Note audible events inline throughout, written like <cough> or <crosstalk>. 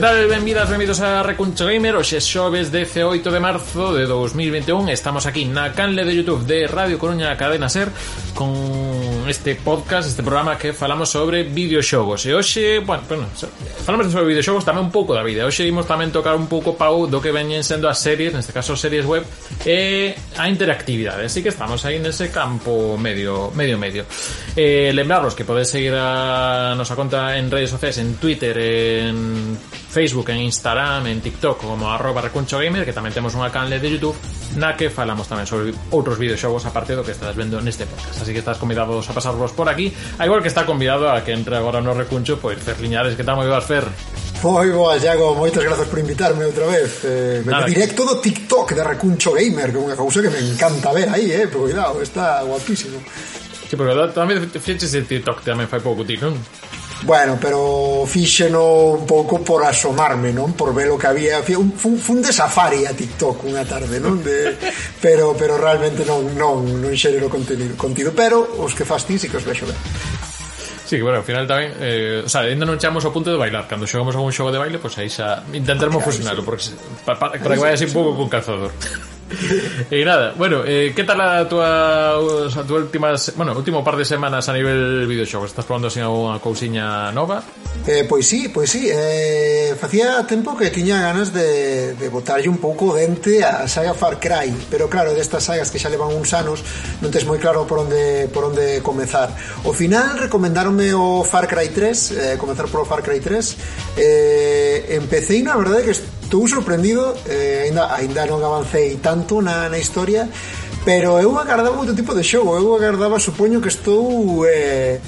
Que tal? Benvidas, benvidos a Recuncho Gamer. Oxe xoves 18 de marzo de 2021 Estamos aquí na canle de Youtube de Radio Coruña Cadena Ser Con este podcast, este programa que falamos sobre videoxogos. E hoxe, bueno, bueno falamos sobre videoxogos tamén un pouco da vida. Hoxe imos tamén tocar un pouco pau do que veñen sendo as series, neste caso series web E a interactividade, así que estamos aí nese campo medio medio medio. Eh, Lembraros que podes seguir a nosa conta en redes sociais, en Twitter, en Facebook, en Instagram, en TikTok como arroba gamer, que tamén temos unha canle de Youtube na que falamos tamén sobre outros videoxogos aparte do que estás vendo neste podcast. Así que estás convidados a pasarvos por aquí, a igual que está convidado a que entre agora no recuncho, pois Fer Liñares, que tal moi vas Fer? Moi boa, Iago, moitas grazas por invitarme outra vez eh, Nada, Directo do TikTok de Recuncho Gamer Que é unha cousa que me encanta ver aí, eh Pero cuidado, está guapísimo Sí, porque tamén fixes de TikTok tamén fai pouco ti, non? Bueno, pero fíxeno un pouco por asomarme, non? Por ver o que había, un, fun, fun de safari a TikTok unha tarde, non? De, pero pero realmente non non non xerero contido, contido, pero os que fas ti sí que os vexo ben. Sí, que bueno, ao final tamén eh, O sea, ainda non chamos ao punto de bailar Cando xogamos a un xogo de baile, pois pues aí xa Intentaremos ah, claro, fusionarlo porque, pa, pa, Para que vaya así un pouco con calzador <laughs> E nada, bueno, eh, que tal a tua, a tua última, bueno, último par de semanas a nivel videoxogos? Estás probando así unha cousiña nova? Eh, pois sí, pois sí eh, Facía tempo que tiña ganas de, de botarlle un pouco dente a saga Far Cry Pero claro, destas sagas que xa levan uns anos Non tes moi claro por onde, por onde comezar O final recomendaronme o Far Cry 3 eh, Comezar polo Far Cry 3 eh, Empecé e na verdade que estou sorprendido eh, ainda, ainda non avancei tanto na, na historia pero eu agardaba outro tipo de xogo eu agardaba, supoño que estou eh,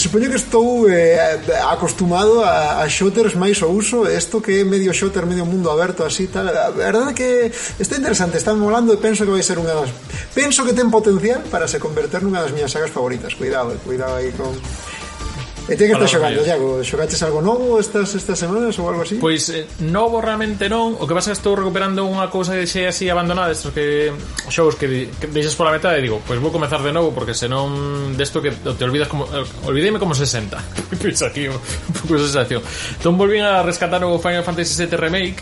supoño que estou eh, acostumado a, a shooters máis ao uso, isto que é medio shooter, medio mundo aberto así tal. A verdade que está interesante, está molando e penso que vai ser unha das penso que ten potencial para se converter nunha das miñas sagas favoritas. Cuidado, eh, cuidado aí con E ti que estás xogando, Iago? Xogaches algo novo estas estas semanas ou algo así? Pois eh, novo realmente non, o que pasa é que estou recuperando unha cousa que deixei así abandonada, estos que xogos que, que deixas pola metade e digo, pois vou comezar de novo porque senón desto que te olvidas como eh, Olvideime como 60. <laughs> Pois aquí un pouco sensación. Entón volvín a rescatar o Final Fantasy VII Remake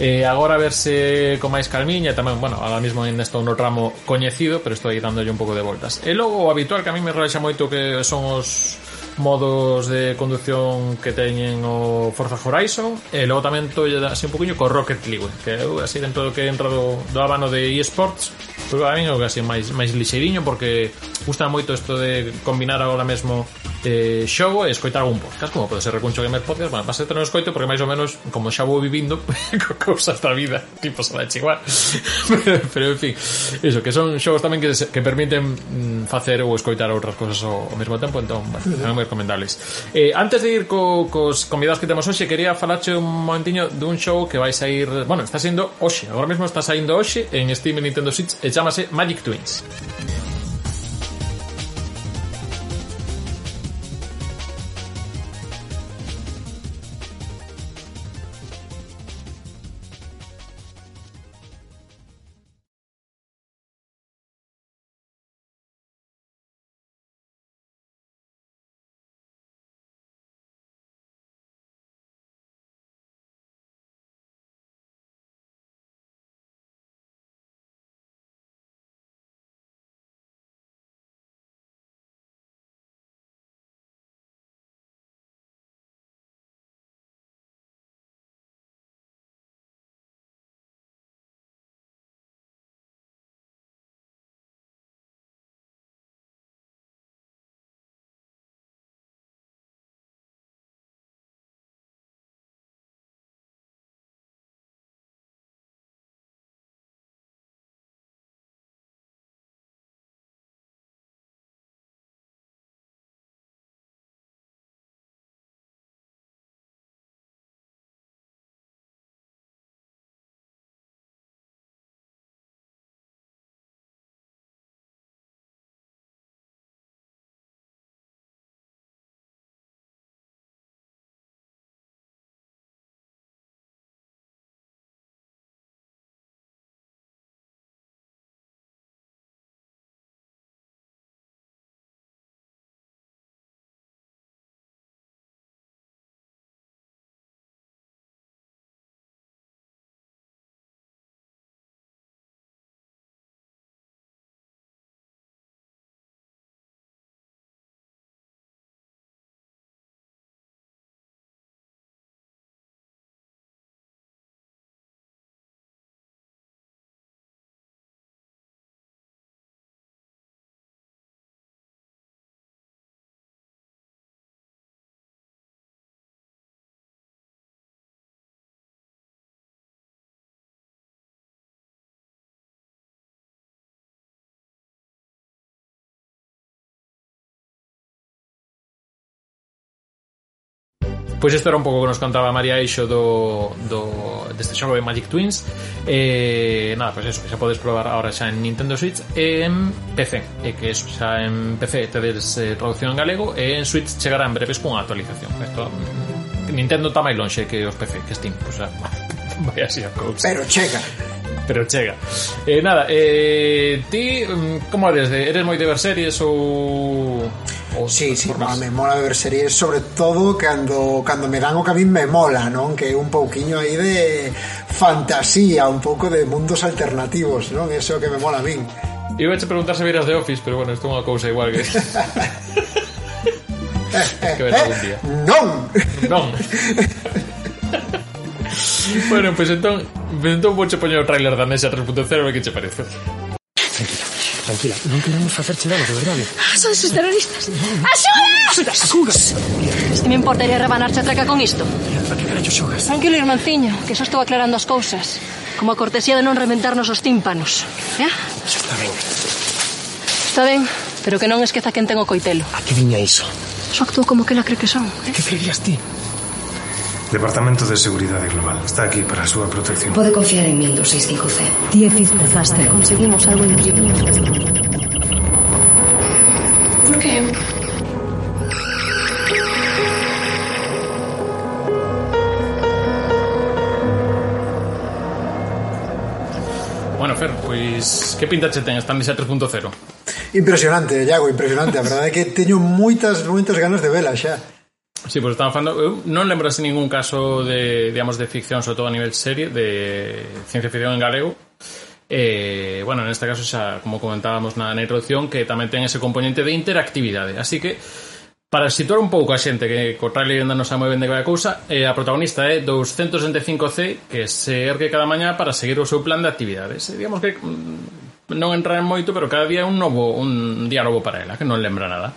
Eh, agora verse con máis calmiña tamén, bueno, ahora mismo ainda estou no ramo coñecido, pero estou aí dándolle un pouco de voltas. E logo o habitual que a mí me relaxa moito que son os modos de conducción que teñen o Forza Horizon e logo tamén tolle así un poquinho co Rocket League que eu así dentro do que entra do, do abano de eSports pero a mí é o que así máis, máis lixeiriño porque gusta moito isto de combinar agora mesmo eh, xogo e escoitar algún podcast como pode ser Recuncho Gamer Podcast bueno, vas a tener un escoito porque máis ou menos como xa vou vivindo <laughs> co cousas da vida tipo se da igual pero, pero en fin iso que son xogos tamén que, que permiten mm, facer ou escoitar outras cousas ao, ao mesmo tempo entón bueno, son moi recomendables. Eh, antes de ir co, cos convidados que temos hoxe quería falarche un momentiño dun show que vai sair bueno está saindo hoxe agora mesmo está saindo hoxe en Steam e Nintendo Switch e chamase Magic Twins. Pois isto era un pouco que nos contaba María Eixo do, do, deste xogo de Magic Twins eh, nada, pois eso, que xa podes probar ahora xa en Nintendo Switch e en PC e que eso, xa en PC tedes eh, traducción en galego e en Switch chegará en breves cunha actualización isto, mm, Nintendo está máis lonxe que os PC que Steam, pois, pues, <laughs> vai así a cousa pero chega pero chega. Eh, nada, eh, ti mm, como eres? De, eres moi de ver series ou ou sí, sí, ma, me mola ver series sobre todo cando, cando me dan o que a mí me mola non que é un pouquiño aí de fantasía un pouco de mundos alternativos non eso que me mola a min. Iba a preguntar se viras de Office pero bueno, isto é unha cousa igual que <laughs> que ver algún día. Non non bueno, pues entón entón vou che poñer o trailer da mesa 3.0 e que che parece. Tranquila, non queremos facerche dano, de verdade. Ah, son esos terroristas. Axuda! Xugas! Este me importaría rebanarche a traca con isto. A que carallo xugas? Tranquilo, irmanciño, que só estou aclarando as cousas. Como a cortesía de non reventarnos os tímpanos. Eh? Está ben. Está ben, pero que non esqueza quen ten o coitelo. A que viña iso? Só actúo como que la cree que son. Eh? Que creías ti? Departamento de Seguridade Global. Está aquí para a súa protección. Pode confiar en min do 65C. 10 Faster. Conseguimos algo increíble. Por que? Bueno, Fer, pois que pinta che ten esta Nexa 3.0? Impresionante, Iago, impresionante. A verdade é que teño moitas moitas ganas de vela xa. Sí, pues, estaba falando, eu non lembro así ningún caso de, digamos, de ficción, sobre todo a nivel serie, de ciencia ficción en galego, Eh, bueno, en este caso xa, como comentábamos na, na introducción, que tamén ten ese componente de interactividade. Así que, para situar un pouco a xente que co trailer ainda non sabe moi ben de cada cousa, eh, a protagonista é 265C, que se ergue cada mañá para seguir o seu plan de actividades. Eh, digamos que mm, non entrar en moito, pero cada día é un novo un día novo para ela, que non lembra nada.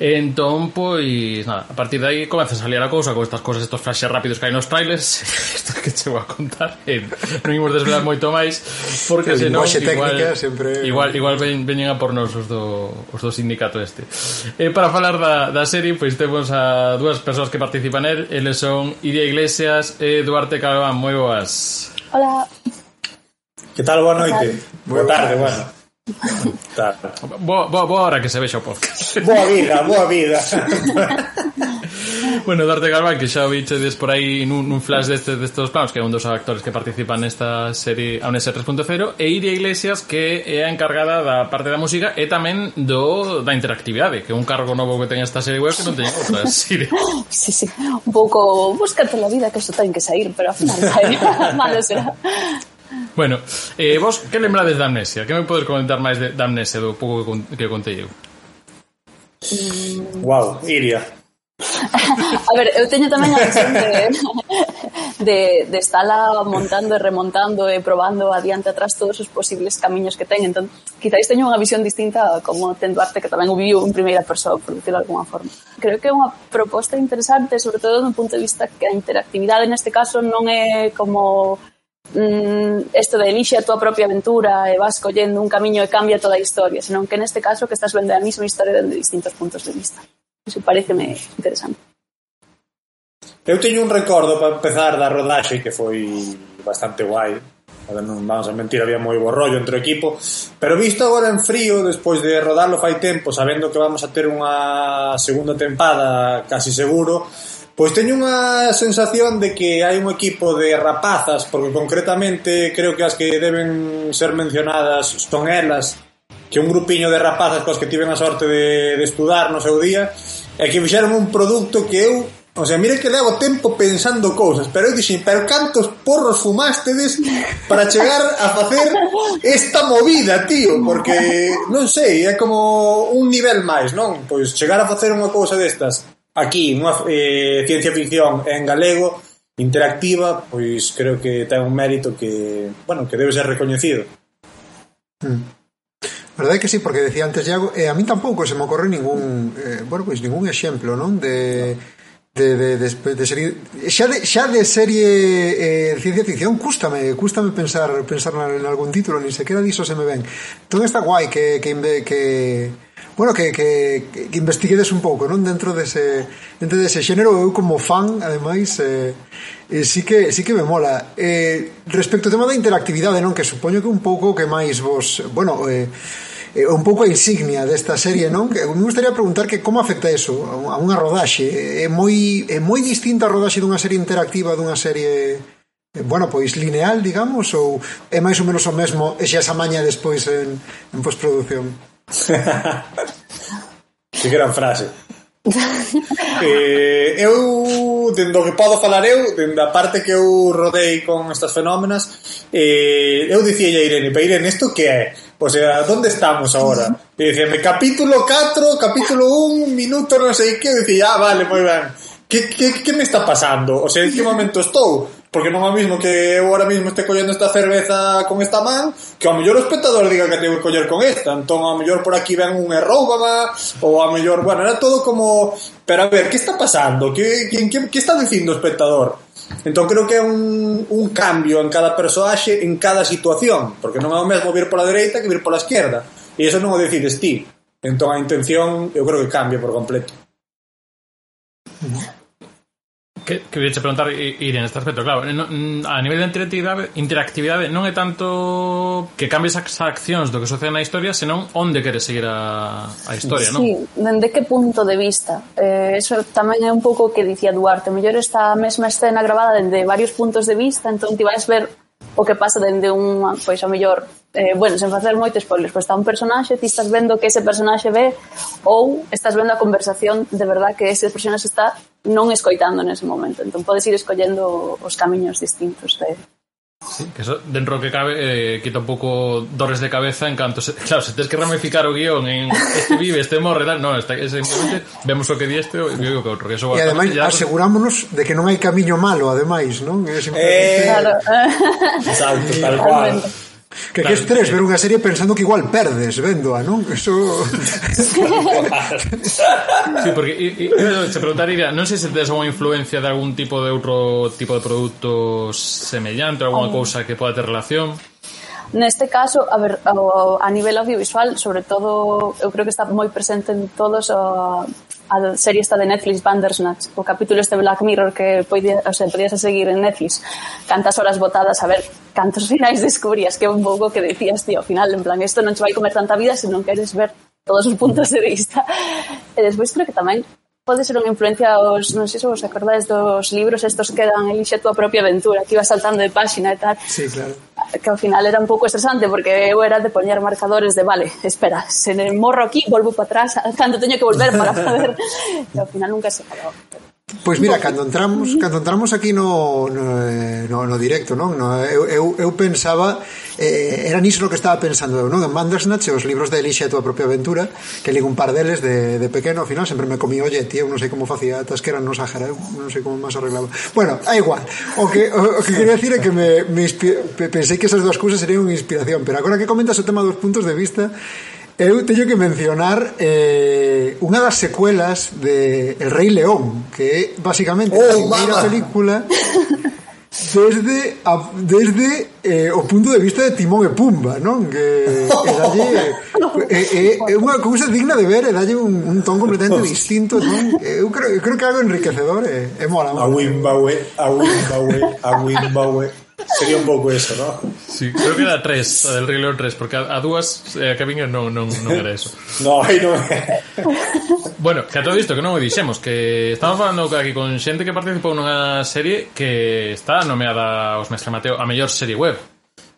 Entón, pois, nada, a partir de aí comeza a salir a cousa con estas cousas, estos flashes rápidos que hai nos trailers, isto <laughs> que chego a contar, e non imos desvelar <laughs> moito máis, porque senón, igual, técnica, sempre... igual, igual ven, veñen a por nos os do, os do sindicato este. E para falar da, da serie, pois temos a dúas persoas que participan nel, eles son Iria Iglesias e Duarte Calván, moi boas. Hola. Que tal, boa noite? Boa tarde, bueno. Claro. Boa, boa, boa hora que se vexa o podcast. <laughs> Boa vida, boa vida. <laughs> bueno, Darte Galván, que xa o vichedes por aí nun, nun flash deste, destes planos, que é un dos actores que participan nesta serie a un 3.0, e Iria Iglesias, que é a encargada da parte da música e tamén do da interactividade, que é un cargo novo que ten esta serie web que non teña outras <laughs> serie sí, sí, un pouco búscate pola vida que isto ten que sair, pero ao final sai, malo será. Bueno, eh, vos que lembrades da amnesia? Que me podes comentar máis de, da amnesia do pouco que, con, que contei eu? Mm. Wow, Iria. <laughs> a ver, eu teño tamén a visión de, <laughs> de, de estarla montando e remontando e probando adiante atrás todos os posibles camiños que ten. Entón, quizáis teño unha visión distinta como ten Duarte, que tamén o viu en primeira persoa, por decirlo de alguma forma. Creo que é unha proposta interesante, sobre todo dun punto de vista que a interactividade neste caso non é como mm, esto de elixe a túa propia aventura e vas collendo un camiño e cambia toda a historia, senón que neste caso que estás vendo a mesma historia dende distintos puntos de vista. Iso pareceme interesante. Eu teño un recordo para empezar da rodaxe que foi bastante guai, Ver, non vamos a mentir, había moi bo rollo entre o equipo, pero visto agora en frío, despois de rodarlo fai tempo, sabendo que vamos a ter unha segunda tempada casi seguro, Pois teño unha sensación de que hai un equipo de rapazas, porque concretamente creo que as que deben ser mencionadas son elas, que un grupiño de rapazas coas que tiven a sorte de, de estudar no seu día, e que fixeron un produto que eu O sea, mire que levo tempo pensando cousas, pero eu dixen, pero cantos porros fumástedes para chegar a facer esta movida, tío, porque non sei, é como un nivel máis, non? Pois chegar a facer unha cousa destas aquí unha eh, ciencia ficción en galego interactiva, pois creo que ten un mérito que, bueno, que debe ser recoñecido. Mm. Verdade que sí, porque decía antes Iago, eh, a mí tampouco se me ocorre ningún, eh, bueno, pois ningún exemplo, non, de no de, de, de, de serie xa de, xa de serie eh, de ciencia ficción cústame cústame pensar pensar en algún título ni sequera diso se me ven. Todo está guai que, que, que bueno, que, que, que investiguedes un pouco non dentro dese dentro dese xénero. Eu como fan ademais eh, eh, sí, que, sí que me mola. Eh, respecto ao tema da interactividade non que supoño que un pouco que máis vos bueno eh, eh, un pouco a insignia desta serie, non? Que me gustaría preguntar que como afecta eso a unha rodaxe? É moi é moi distinta a rodaxe dunha serie interactiva dunha serie eh, bueno, pois lineal, digamos, ou é máis ou menos o mesmo e xa esa maña despois en, en postproducción? <laughs> que gran frase. <laughs> eh, eu dendo que podo falar eu dende a parte que eu rodei con estas fenómenas eh, eu dicía a Irene para Irene, isto que é? O sea, ¿dónde estamos ahora? Y dicen, capítulo 4, capítulo 1, minuto no sé qué. Y decía, ah, vale, muy bien. ¿Qué, qué, qué me está pasando? O sea, ¿en qué <laughs> momento estoy? Porque non é o mismo que eu ahora mismo este collendo esta cerveza con esta man Que ao mellor o espectador diga que te vou coller con esta. Entón ao mellor por aquí ven un e Ou ao mellor, bueno, era todo como Pero a ver, que está pasando? Que, que, que, que está dicindo o espectador? Entón creo que é un, un cambio en cada persoaxe, en cada situación Porque non é o mesmo vir pola dereita que vir pola esquerda E iso non o decides ti Entón a intención eu creo que cambia por completo que, que veche preguntar Irene este aspecto, claro, no, mm, a nivel de interactividade, interactividade non é tanto que cambies as accións do que sucede na historia, senón onde queres seguir a, a historia, sí, non? Sí, dende que punto de vista. Eh, eso tamén é un pouco o que dicía Duarte, mellor esta mesma escena grabada dende varios puntos de vista, entón ti vais ver o que pasa dende unha, pois a mellor, eh, bueno, sen facer moito spoilers, pois está un personaxe, ti estás vendo que ese personaxe ve ou estás vendo a conversación de verdad que ese personaxe está non escoitando nese momento. Entón podes ir escollendo os camiños distintos de, Sí. Que eso, dentro que cabe, eh, quita un pouco dores de cabeza en canto... Se, <laughs> claro, se tens que ramificar o guión en este vive, este morre, tal... No, está, simplemente vemos o que di este e o que outro. Que eso e ademais, ya... asegurámonos de que non hai camiño malo, ademais, non? É simplemente... Eh, claro. <laughs> Exacto, tal cual. Que, claro, que es ver unha serie pensando que igual perdes véndoa, non? Eso... sí, porque e, e, se preguntaría, non sei se tes unha influencia de algún tipo de outro tipo de produto semellante, alguna oh. cousa que poda ter relación. Neste caso, a, ver, a, a nivel audiovisual, sobre todo, eu creo que está moi presente en todos a, a serie esta de Netflix Bandersnatch, o capítulo este Black Mirror que podía, o sea, podías seguir en Netflix, cantas horas botadas a ver cantos finais descubrías, que un pouco que decías, tío, ao final, en plan, isto non te vai comer tanta vida se non queres ver todos os puntos de vista. E despois creo que tamén pode ser unha influencia aos, non sei se vos acordades dos libros estos que dan elixe a tua propia aventura, que ibas saltando de páxina e tal. Sí, claro que ao final era un pouco estresante porque eu era de poñer marcadores de vale, espera, se morro aquí, volvo para atrás, <laughs> tanto teño que volver para <laughs> poder, e ao final nunca se acababa. Pois mira, cando entramos, cando entramos aquí no, no, eh, no, no directo, non? No, eu, eu, eu pensaba, eh, era niso no que estaba pensando eu, non? En Bandersnatch os libros de Elixa e a tua propia aventura, que ligo un par deles de, de pequeno, ao final sempre me comí, oye, tío, non sei como facía atas que eran no Sahara, eu non sei como máis arreglaba. Bueno, é igual. O que, o, o que quería decir é que me, me pensei que esas dúas cousas serían unha inspiración, pero agora que comentas o tema dos puntos de vista, Eu teño que mencionar eh, unha das secuelas de El Rei León, que é basicamente oh, a primeira película <laughs> desde a, desde eh, o punto de vista de Timón e Pumba, non? Que é dalle é, <laughs> é, eh, eh, é unha cousa digna de ver, é dalle un, un ton completamente distinto, non? Eu creo, eu creo que é algo enriquecedor, é, é mola, mola. A Wimbawe, a Wimbawe, a Wimbawe. Sería un pouco eso, ¿no? Sí, creo que era tres, a del Rei 3, porque a, a dúas eh, que cabiña non, non, non era eso. no, aí non Bueno, que a todo isto que non o dixemos, que estamos falando aquí con xente que participou nunha serie que está nomeada os Mestre Mateo a mellor serie web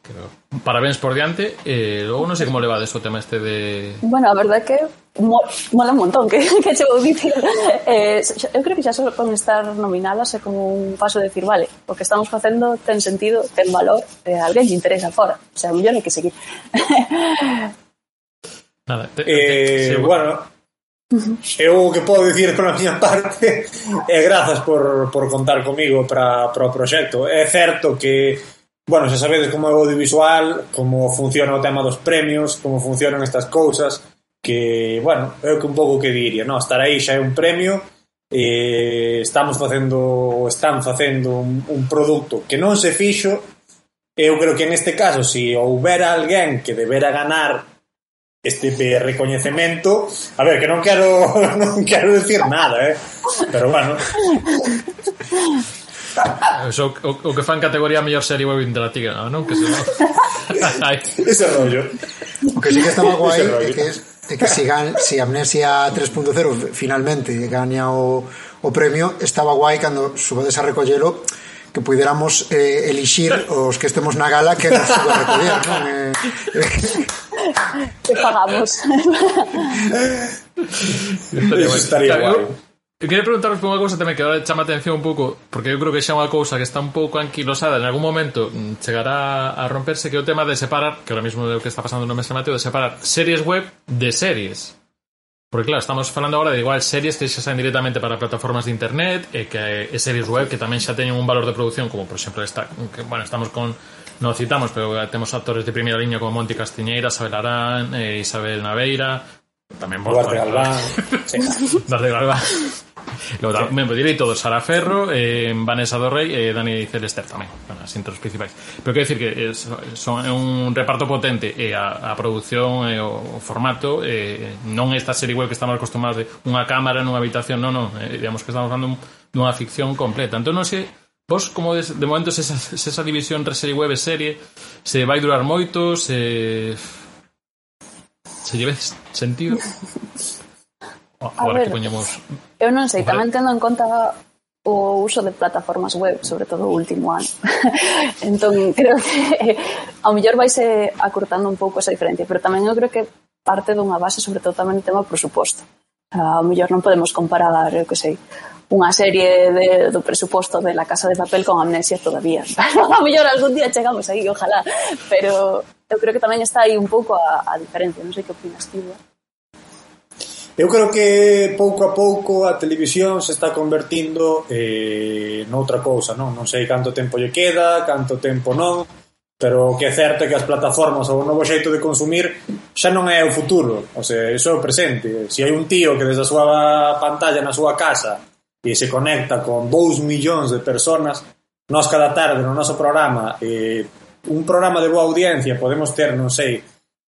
creo. Parabéns por diante. Eh, logo non sei como levades o tema este de... Bueno, a verdade que mo, mola un montón que, <laughs> que che vou dicir. <laughs> Eh, eu creo que xa só con estar nominadas é como un paso de decir, vale, o que estamos facendo ten sentido, ten valor, eh, alguén lle interesa fora. O sea, mellor hai que seguir. <laughs> Nada, te, te, eh, te, bueno, Eu o que podo dicir pola miña parte é grazas por, por contar comigo para, para o proxecto. É certo que Bueno, xa sabedes como é o audiovisual, como funciona o tema dos premios, como funcionan estas cousas, que, bueno, é o que un pouco que diría, no? estar aí xa é un premio, eh, estamos facendo, están facendo un, un produto que non se fixo, eu creo que neste caso, se si houbera alguén que debera ganar este recoñecemento, a ver, que non quero <laughs> non quero decir nada, eh? pero bueno. <laughs> Eso, o, o que fan categoría mellor serie web interactiva, Tigra, non? Que se non. <laughs> Ese rollo. O que sí que estaba guai é que, é que si, gan, si Amnesia 3.0 finalmente gaña o, o premio, estaba guai cando subades a recollelo que puidéramos eh, elixir os que estemos na gala que nos suba a recoller, non? <laughs> Eh, pagamos. Eso estaría guai. Eu queria preguntaros por unha cousa tamén que agora chama a atención un pouco, porque eu creo que xa é unha cousa que está un pouco anquilosada, en algún momento mm, chegará a romperse que é o tema de separar, que ahora mismo é o que está pasando no Mestre Mateo, de separar series web de series. Porque claro, estamos falando agora de igual series que xa saen directamente para plataformas de internet e que e series web que tamén xa teñen un valor de producción, como por exemplo esta, que, bueno, estamos con non citamos, pero temos actores de primeira liña como Monti Castiñeira, Isabel Arán, eh, Isabel Naveira, tamén vos, Duarte Galván, <laughs> Duarte Galván. Logo, sí. ben, direi todo, Sara Ferro, eh, Vanessa Dorrey e eh, Dani Celester tamén, bueno, as intros principais. Pero quero dicir que eh, es, son é un reparto potente e eh, a, a produción e eh, o, o formato eh, non esta serie web que estamos acostumados de unha cámara nunha habitación, non, non, eh, digamos que estamos falando dunha ficción completa. Entón non sei Vos, como de, de momento, se esa, se esa división entre serie web e serie se vai durar moito, se... se lleve sentido? <laughs> agora ver, que poñemos... Eu non sei, tamén tendo en conta o uso de plataformas web, sobre todo o último ano. <laughs> entón, creo que ao mellor vaise acortando un pouco esa diferencia, pero tamén eu creo que parte dunha base, sobre todo tamén o tema presuposto. Ah, ao mellor non podemos comparar, eu que sei, unha serie de, do presuposto de La Casa de Papel con Amnesia todavía. <laughs> ao mellor algún día chegamos aí, ojalá, pero eu creo que tamén está aí un pouco a, a diferencia, non sei que opinas ti, Eu creo que pouco a pouco a televisión se está convertindo eh, noutra cousa, non? Non sei canto tempo lle queda, canto tempo non, pero o que é certo é que as plataformas ou o novo xeito de consumir xa non é o futuro, o sea, iso é o presente. Se hai un tío que desde a súa pantalla na súa casa e se conecta con 2 millóns de personas, nós cada tarde no noso programa, eh, un programa de boa audiencia podemos ter, non sei,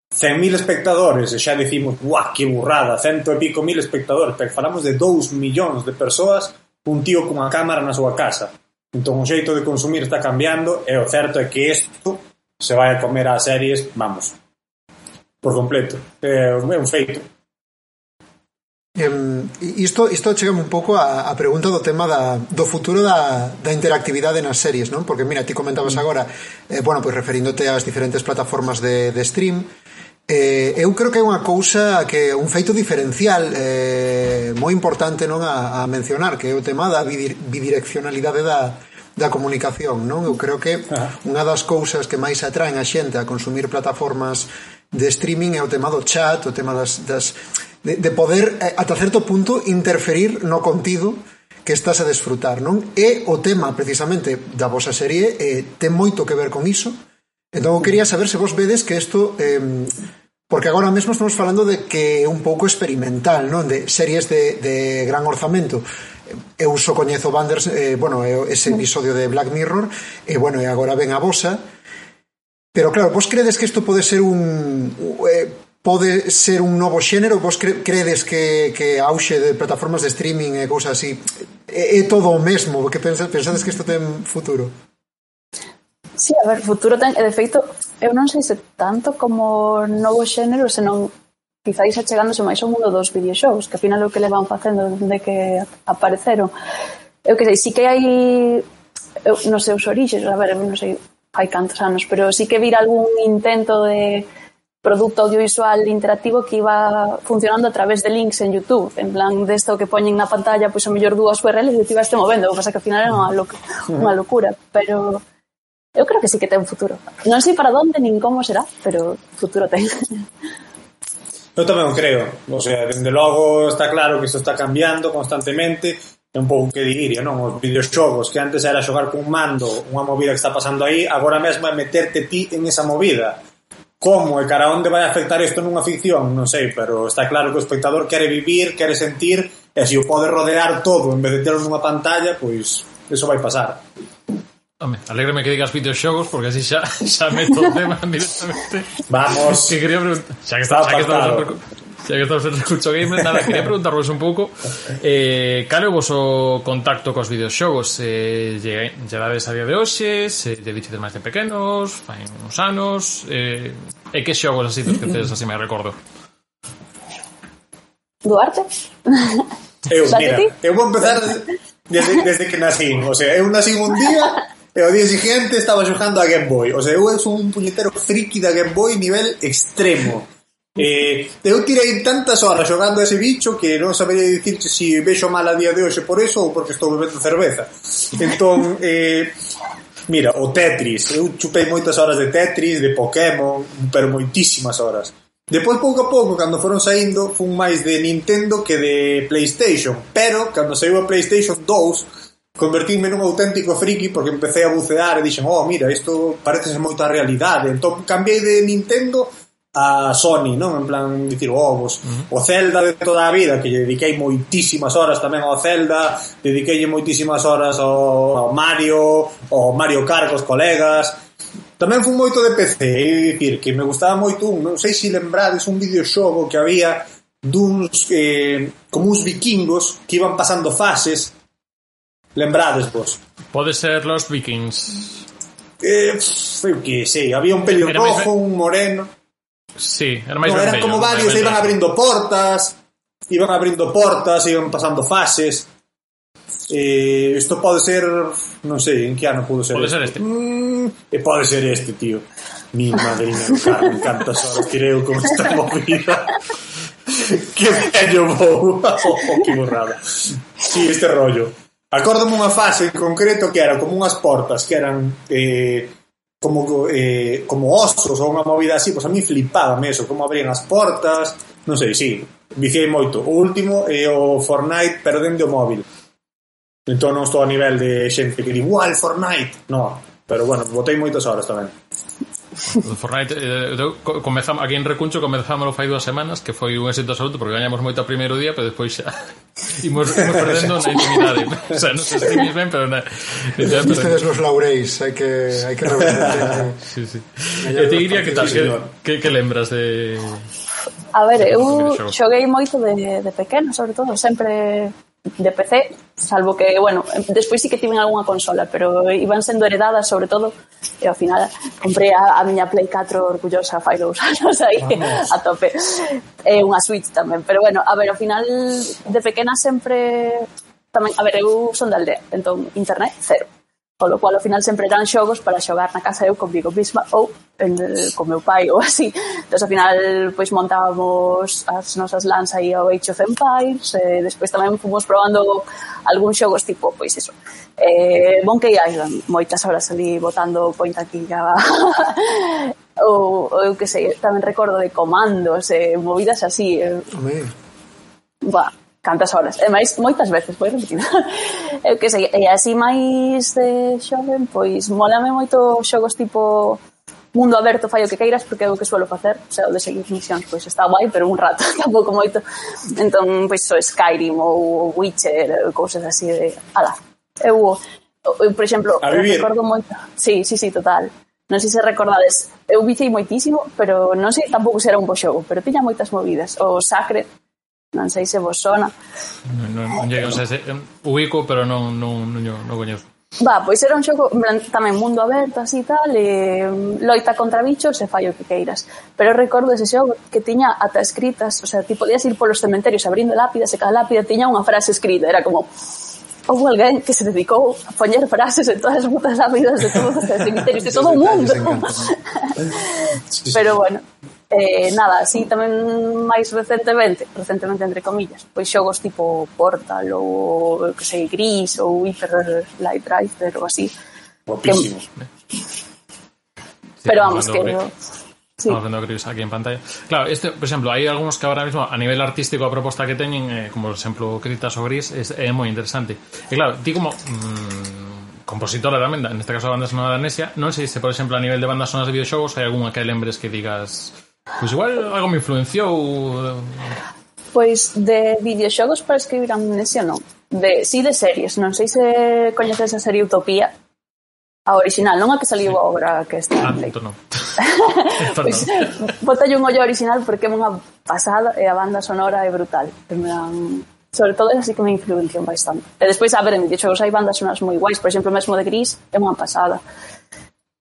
100.000 espectadores, e xa dicimos, ¡buá, que burrada! Cento e pico mil espectadores, pero falamos de 2 millóns de persoas un tío cunha cámara na súa casa. Entón o xeito de consumir está cambiando e o certo é que isto se vai a comer ás series, vamos, por completo. É un feito. Um, isto, isto chegame un pouco a, a pregunta do tema da, do futuro da, da interactividade nas series, non? Porque, mira, ti comentabas mm. agora, eh, bueno, pois pues, referíndote ás diferentes plataformas de, de stream, Eh, eu creo que é unha cousa que un feito diferencial eh, moi importante non a, a mencionar que é o tema da bidireccionalidade da, da comunicación non? Eu creo que unha das cousas que máis atraen a xente a consumir plataformas de streaming é o tema do chat o tema das, das de, de poder eh, ata certo punto interferir no contido que estás a desfrutar non? É o tema precisamente da vosa serie eh, ten moito que ver con iso Entón, eu quería saber se vos vedes que isto... Eh, porque agora mesmo estamos falando de que é un pouco experimental, non? De series de, de gran orzamento. Eu só coñezo Banders, eh, bueno, ese episodio de Black Mirror, e eh, bueno, e agora ven a vosa. Pero claro, vos credes que isto pode ser un... Eh, pode ser un novo xénero? Vos cre, credes que, que auxe de plataformas de streaming e cousas así é, é todo o mesmo? Que pensades, pensades que isto ten futuro? Sí, a ver, futuro ten, e de feito, eu non sei se tanto como novo xénero, senón quizáis achegándose máis ao mundo dos videoxogos, que ao final é o que le van facendo desde que apareceron. Eu que sei, sí que hai eu, nos seus orixes, a ver, non sei, hai cantos anos, pero sí que vir algún intento de produto audiovisual interactivo que iba funcionando a través de links en YouTube, en plan desto que poñen na pantalla, pois pues, mellor dúas URLs e ti vas te movendo, o que pasa que ao final era unha, loc unha locura, pero Eu creo que sí que ten futuro. Non sei para onde nin como será, pero futuro ten. Eu tamén o creo. O sea, dende logo está claro que isto está cambiando constantemente. É un pouco que diría, non? Os videoxogos que antes era xogar cun mando, unha movida que está pasando aí, agora mesmo é meterte ti en esa movida. Como e cara onde vai afectar isto nunha ficción? Non sei, pero está claro que o espectador quere vivir, quere sentir, e se o pode rodear todo en vez de terlo nunha pantalla, pois eso vai pasar. Home, alégrame que digas videoxogos porque así xa, <laughs> xa meto o tema <laughs> directamente. Vamos. Que quería preguntar, xa que, está, xa que estamos en xa que estamos en Recucho Gamer, nada, quería preguntarvos un pouco eh, cal é o vosso contacto cos videoxogos? Eh, llegades a día de hoxe? Se de bichites máis de pequenos? Fai uns anos? Eh, e que xogos así dos que <laughs> tedes así me recordo? Duarte? Eu, mira, eu vou empezar desde, desde que nací. O sea, eu nací un día E o día siguiente estaba xogando a Game Boy. O sea, eu son un puñetero friki da Game Boy nivel extremo. <laughs> Eh, eu tirei tantas horas xogando ese bicho que non sabería dicirche se si vexo mal a día de hoxe por eso ou porque estou bebendo cerveza. Entón, <laughs> eh, mira, o Tetris. Eu chupei moitas horas de Tetris, de Pokémon, pero moitísimas horas. Depois, pouco a pouco, cando foron saindo, fun máis de Nintendo que de Playstation. Pero, cando saiu a Playstation 2, convertíme nun auténtico friki porque empecé a bucear e dixen, oh, mira, isto parece ser moita realidade. Entón, cambiei de Nintendo a Sony, non? En plan, dicir, oh, vos, uh -huh. o Zelda de toda a vida, que lle dediquei moitísimas horas tamén ao Zelda, dediquei moitísimas horas ao, ao Mario, ao Mario Kart cos colegas, Tamén fun moito de PC, e dicir, que me gustaba moito un, non sei se lembrades un videoxogo que había duns eh, como uns vikingos que iban pasando fases Lembrades vos? pode ser los vikings Eh, eu que sei, había un Era máis pelirrojo, ben- un moreno. sí, era máis No, eran como varios, iban abrindo portas, iban abrindo portas, iban pasando fases. Eh, isto pode ser, non sei, en que ano pode ser? Pode ser este. Mm, e pode ser este, tío. Mi madrina Carmen, cantas horas tireu con esta movida. <laughs> que bello vou. <laughs> oh, que borrada. Sí, este rollo. Acórdome unha fase en concreto que era como unhas portas que eran eh, como eh, como osos ou unha movida así, pois a mí flipaba eso, como abrían as portas, non sei, si, sí, viciei moito. O último é o Fortnite perdendo o móvil. Entón non estou a nivel de xente que di, igual Fortnite". No, pero bueno, botei moitas horas tamén. <laughs> Fortnite, eh, eu comezamos, aquí en Recuncho comezámoslo fai dúas semanas, que foi un éxito absoluto, porque gañamos moito o primeiro día, pero despois xa <laughs> imos, imos <laughs> perdendo na intimidade. O sea, non sei se ti ben, pero na... Ya. Ustedes los laureis, hai que, hai que revelar. sí, sí. E te diría que tal, que, que, que lembras de... A ver, eu xoguei moito de, de pequeno, sobre todo, sempre de PC, salvo que, bueno, despois sí que tiven algunha consola, pero iban sendo heredadas sobre todo, e ao final comprei a, a miña Play 4 orgullosa fai dous anos aí, <laughs> a tope. E unha Switch tamén, pero bueno a ver, ao final de pequena sempre tamén, a ver, eu son da aldea entón internet, cero. Polo cual, ao final, sempre dan xogos para xogar na casa eu comigo mesma ou en, con meu pai <laughs> ou así. Entón, ao final, pois montábamos as nosas LANs aí ao Age of Empires, e despois tamén fomos probando algúns xogos tipo, pois eso eh, Monkey Island, moitas horas ali botando point aquí ya <laughs> ou, ou eu que sei, tamén recordo de comandos, eh, movidas así. Eh. Amén. Va, cantas horas. E máis, moitas veces, foi repetir. <laughs> Eu que sei, e así máis de xoven, pois molame moito xogos tipo mundo aberto fai o que queiras porque é o que suelo facer, o sea, o de seguir misións pois está guai, pero un rato, <laughs> tampouco moito. Entón, pois so Skyrim ou Witcher, cousas así de ala, eu, eu por exemplo, recordo moito sí, sí, sí, total, non sei se recordades eu vicei moitísimo, pero non sei tampouco se era un bo xogo, pero tiña moitas movidas. O Sacre non sei se vos sona. Non, non, non llego, o sea, se, ubico, pero non, non, non, non, non coñezo. Va, pois era un xogo tamén mundo aberto así tal, e loita contra bichos e fallo que queiras. Pero recordo ese xogo que tiña ata escritas, o sea, ti podías ir polos cementerios abrindo lápidas e cada lápida tiña unha frase escrita, era como houve alguén que se dedicou a poñer frases en todas as putas lápidas de todos os cementerios de todo o mundo. <laughs> Pero bueno, Eh, nada, así tamén máis recentemente, recentemente entre comillas, pois xogos tipo Portal ou, que sei, Gris ou Hyper Light Driver ou así. Guapísimos. Que... Eh? Pero vamos, que... Sí. Estamos vendo Gris aquí en pantalla. Claro, este, por exemplo, hai algúns que ahora mismo a nivel artístico a proposta que teñen, eh, como por exemplo Critas ou Gris, é, é moi interesante. E claro, ti como mmm, compositora tamén, neste caso a banda sonora da non sei se, por exemplo, a nivel de bandas sonoras de videoxogos hai algunha que lembres que digas Pois igual algo me influenciou... Eh. Pois de videoxogos para escribir amnesia non. De, si sí de series, non sei se coñeces a serie Utopía. A original, non a que saliu sí. agora que está en Tanto non. pois, botalle un ollo original porque é unha pasada e a banda sonora é brutal. Dan... Sobre todo é así que me influenciou bastante. Eh, e despois, a ver, en videoxogos hai bandas sonoras moi guais, por exemplo, mesmo de Gris, é unha pasada.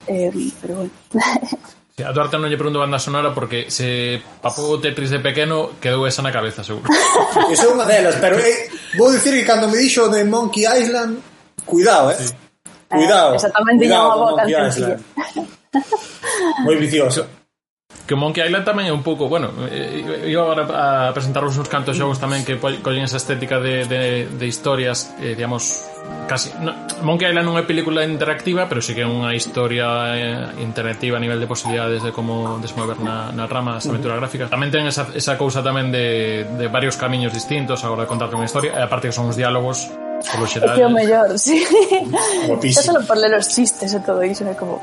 Eh, pero bueno. <laughs> A Duarte non lle pregunto banda sonora porque se papou o Tetris de pequeno quedou esa na cabeza, seguro. <laughs> Esa é unha delas, pero eh, vou dicir que cando me dixo de Monkey Island, cuidado, eh. Sí. Cuidado. Eh, esa tamén tiña unha boa canción. Moi vicioso que Monkey Island tamén é un pouco bueno, eh, eu agora a presentarvos uns cantos xogos tamén que collen esa estética de, de, de historias eh, digamos, casi no, Monkey Island non é película interactiva pero sí que é unha historia eh, interactiva a nivel de posibilidades de como desmover na, na rama das aventuras gráficas. Tamén ten esa, esa cousa tamén de, de varios camiños distintos a hora de contar unha historia e aparte que son os diálogos Polo xeral, é que o mellor, sí. Guapísimo. solo por ler os chistes e todo iso, é como...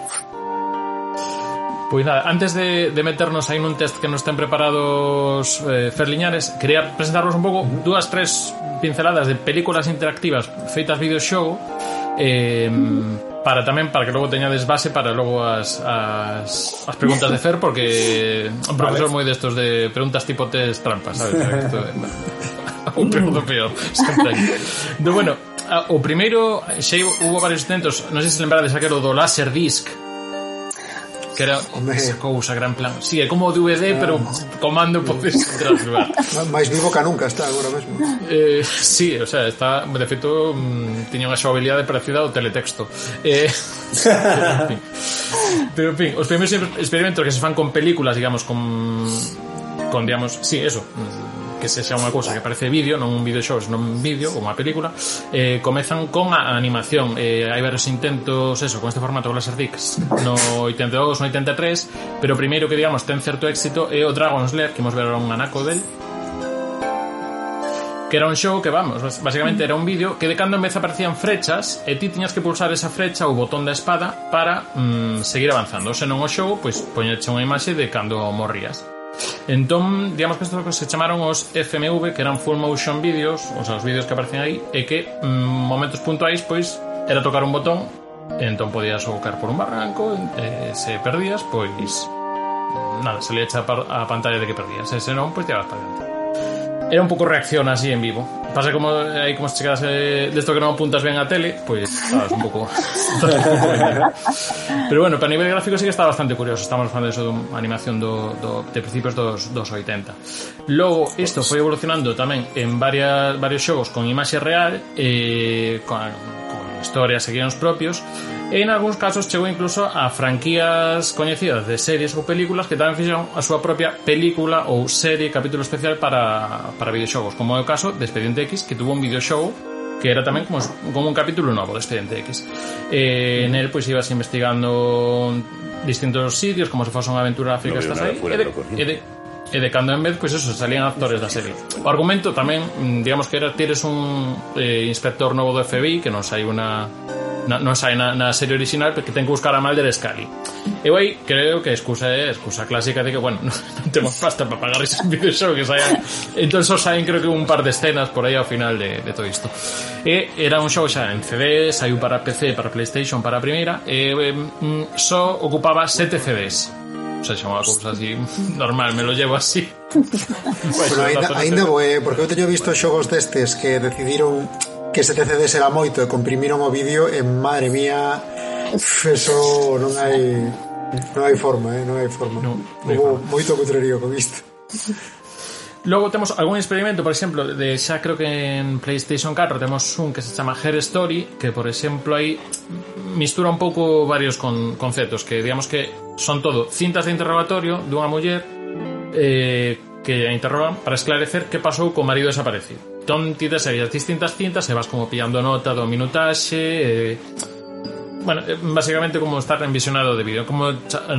Pois nada, antes de, de meternos aí nun test que nos ten preparados eh, Ferliñares, quería presentarvos un pouco uh -huh. dúas, tres pinceladas de películas interactivas feitas videoxogo eh, para tamén para que logo teñades base para logo as, as, as preguntas de Fer porque <laughs> un profesor vale. moi destos de preguntas tipo test trampas, sabes? <laughs> Esto, un peor peor, sempre. Do bueno, o primeiro, xe hubo varios intentos, non sei se lembrades aquelo do Laser Disc, que era Home. esa cousa, gran plan. Si, sí, é como o DVD, ah, pero comando podes <laughs> traslugar. Máis vivo que nunca está agora mesmo. Eh, sí, o sea, está, de feito, mm, tiña unha xabilidade parecida ao teletexto. Eh, <laughs> pero, en fin. pero, en fin, os primeiros experimentos que se fan con películas, digamos, con con digamos, sí, eso, que se xa unha cousa que parece vídeo, non un videoxogo, non un vídeo, como a película, eh, comezan con a animación. Eh, hai varios intentos, eso, con este formato con LaserDix, no 82, no 83, pero o primeiro que, digamos, ten certo éxito é o Dragon's Lair, que imos ver un anaco del, que era un show que, vamos, basicamente era un vídeo que de cando en vez aparecían frechas e ti tiñas que pulsar esa frecha ou botón da espada para mm, seguir avanzando. Se non o show, pois poñeche unha imaxe de cando morrías. Entón, digamos que estos se chamaron os FMV, que eran Full Motion Videos, ou sea, os vídeos que aparecen aí, e que mm, momentos puntuais, pois, era tocar un botón, e entón podías ocar por un barranco, e, se perdías, pois, nada, se le echa a, a pantalla de que perdías, e se non, pois, te vas para dentro. Era un pouco reacción así en vivo. Pasa como aí como se chegas eh, de esto que non apuntas ben a tele, pois sabes un ben. <laughs> Pero bueno, para nivel gráfico sí que está bastante curioso. Estamos falando de eso de animación do, do, de principios dos, dos 80. Logo, isto foi evolucionando tamén en varias, varios xogos con imaxe real, eh, con historias e guións propios e en algúns casos chegou incluso a franquías coñecidas de series ou películas que tamén fixeron a súa propia película ou serie capítulo especial para, para videoxogos como é o caso de Expediente X que tuvo un videoxogo que era tamén como, como un capítulo novo de Expediente X. Eh, el pois, ibas investigando distintos sitios, como se fose unha aventura gráfica, no estás aí, e de, e de, e de cando en vez, pois eso, salían actores da serie. O argumento tamén, mm, digamos que era, tires un eh, inspector novo do FBI que non sai unha na, non sai na, na serie original porque ten que buscar a Mulder e Scully. Eu aí creo que a excusa é a excusa clásica de que, bueno, <laughs> non, non temos pasta para pagar esos videoxogo que saian. Entón só saen creo que un par de escenas por aí ao final de, de todo isto. E era un xogo xa en CD, saiu para PC, para Playstation, para a primeira, e, eh, mm, só ocupaba 7 CDs se xa unha cousa así normal, me lo llevo así. <laughs> Bueno, ainda, ainda bo, porque eu teño visto xogos destes que decidiron que se TCD era moito e comprimiron o vídeo e madre mía eso non hai non hai forma, eh, non hai forma. No, hubo moito cutrerío con isto. Logo temos algún experimento, por exemplo, de xa creo que en PlayStation 4 temos un que se chama Her Story, que por exemplo aí mistura un pouco varios con, conceptos, que digamos que son todo cintas de interrogatorio dunha muller eh, que a interrogan para esclarecer que pasou co marido desaparecido. Entón ti distintas cintas e vas como pillando nota do eh, Bueno, eh, básicamente como estar en visionado de vídeo, como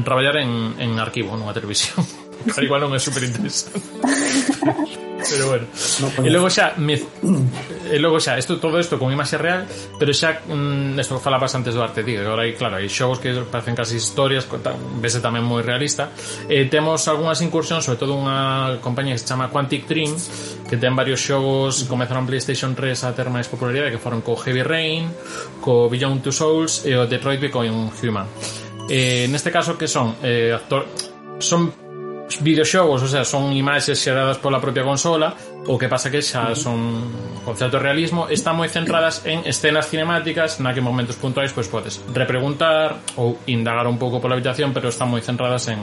traballar en, en arquivo nunha televisión. <laughs> pero igual non é super interesante. <laughs> pero bueno. No, e logo xa me, e logo xa isto todo isto con imaxe real, pero xa mm, isto falabas antes do arte, digo, agora hai claro, hai xogos que parecen casi historias, vese tamén moi realista. Eh, temos algunhas incursións, sobre todo unha compañía que se chama Quantic Dream, que ten varios xogos, comezaron PlayStation 3 a ter máis popularidade, que foron co Heavy Rain, co Beyond Two Souls e o Detroit Become Human. Eh, neste caso que son eh, actor, son videoxogos, o sea, son imaxes xeradas pola propia consola, o que pasa que xa son con certo realismo, están moi centradas en escenas cinemáticas na que momentos puntuais pois podes repreguntar ou indagar un pouco pola habitación, pero están moi centradas en,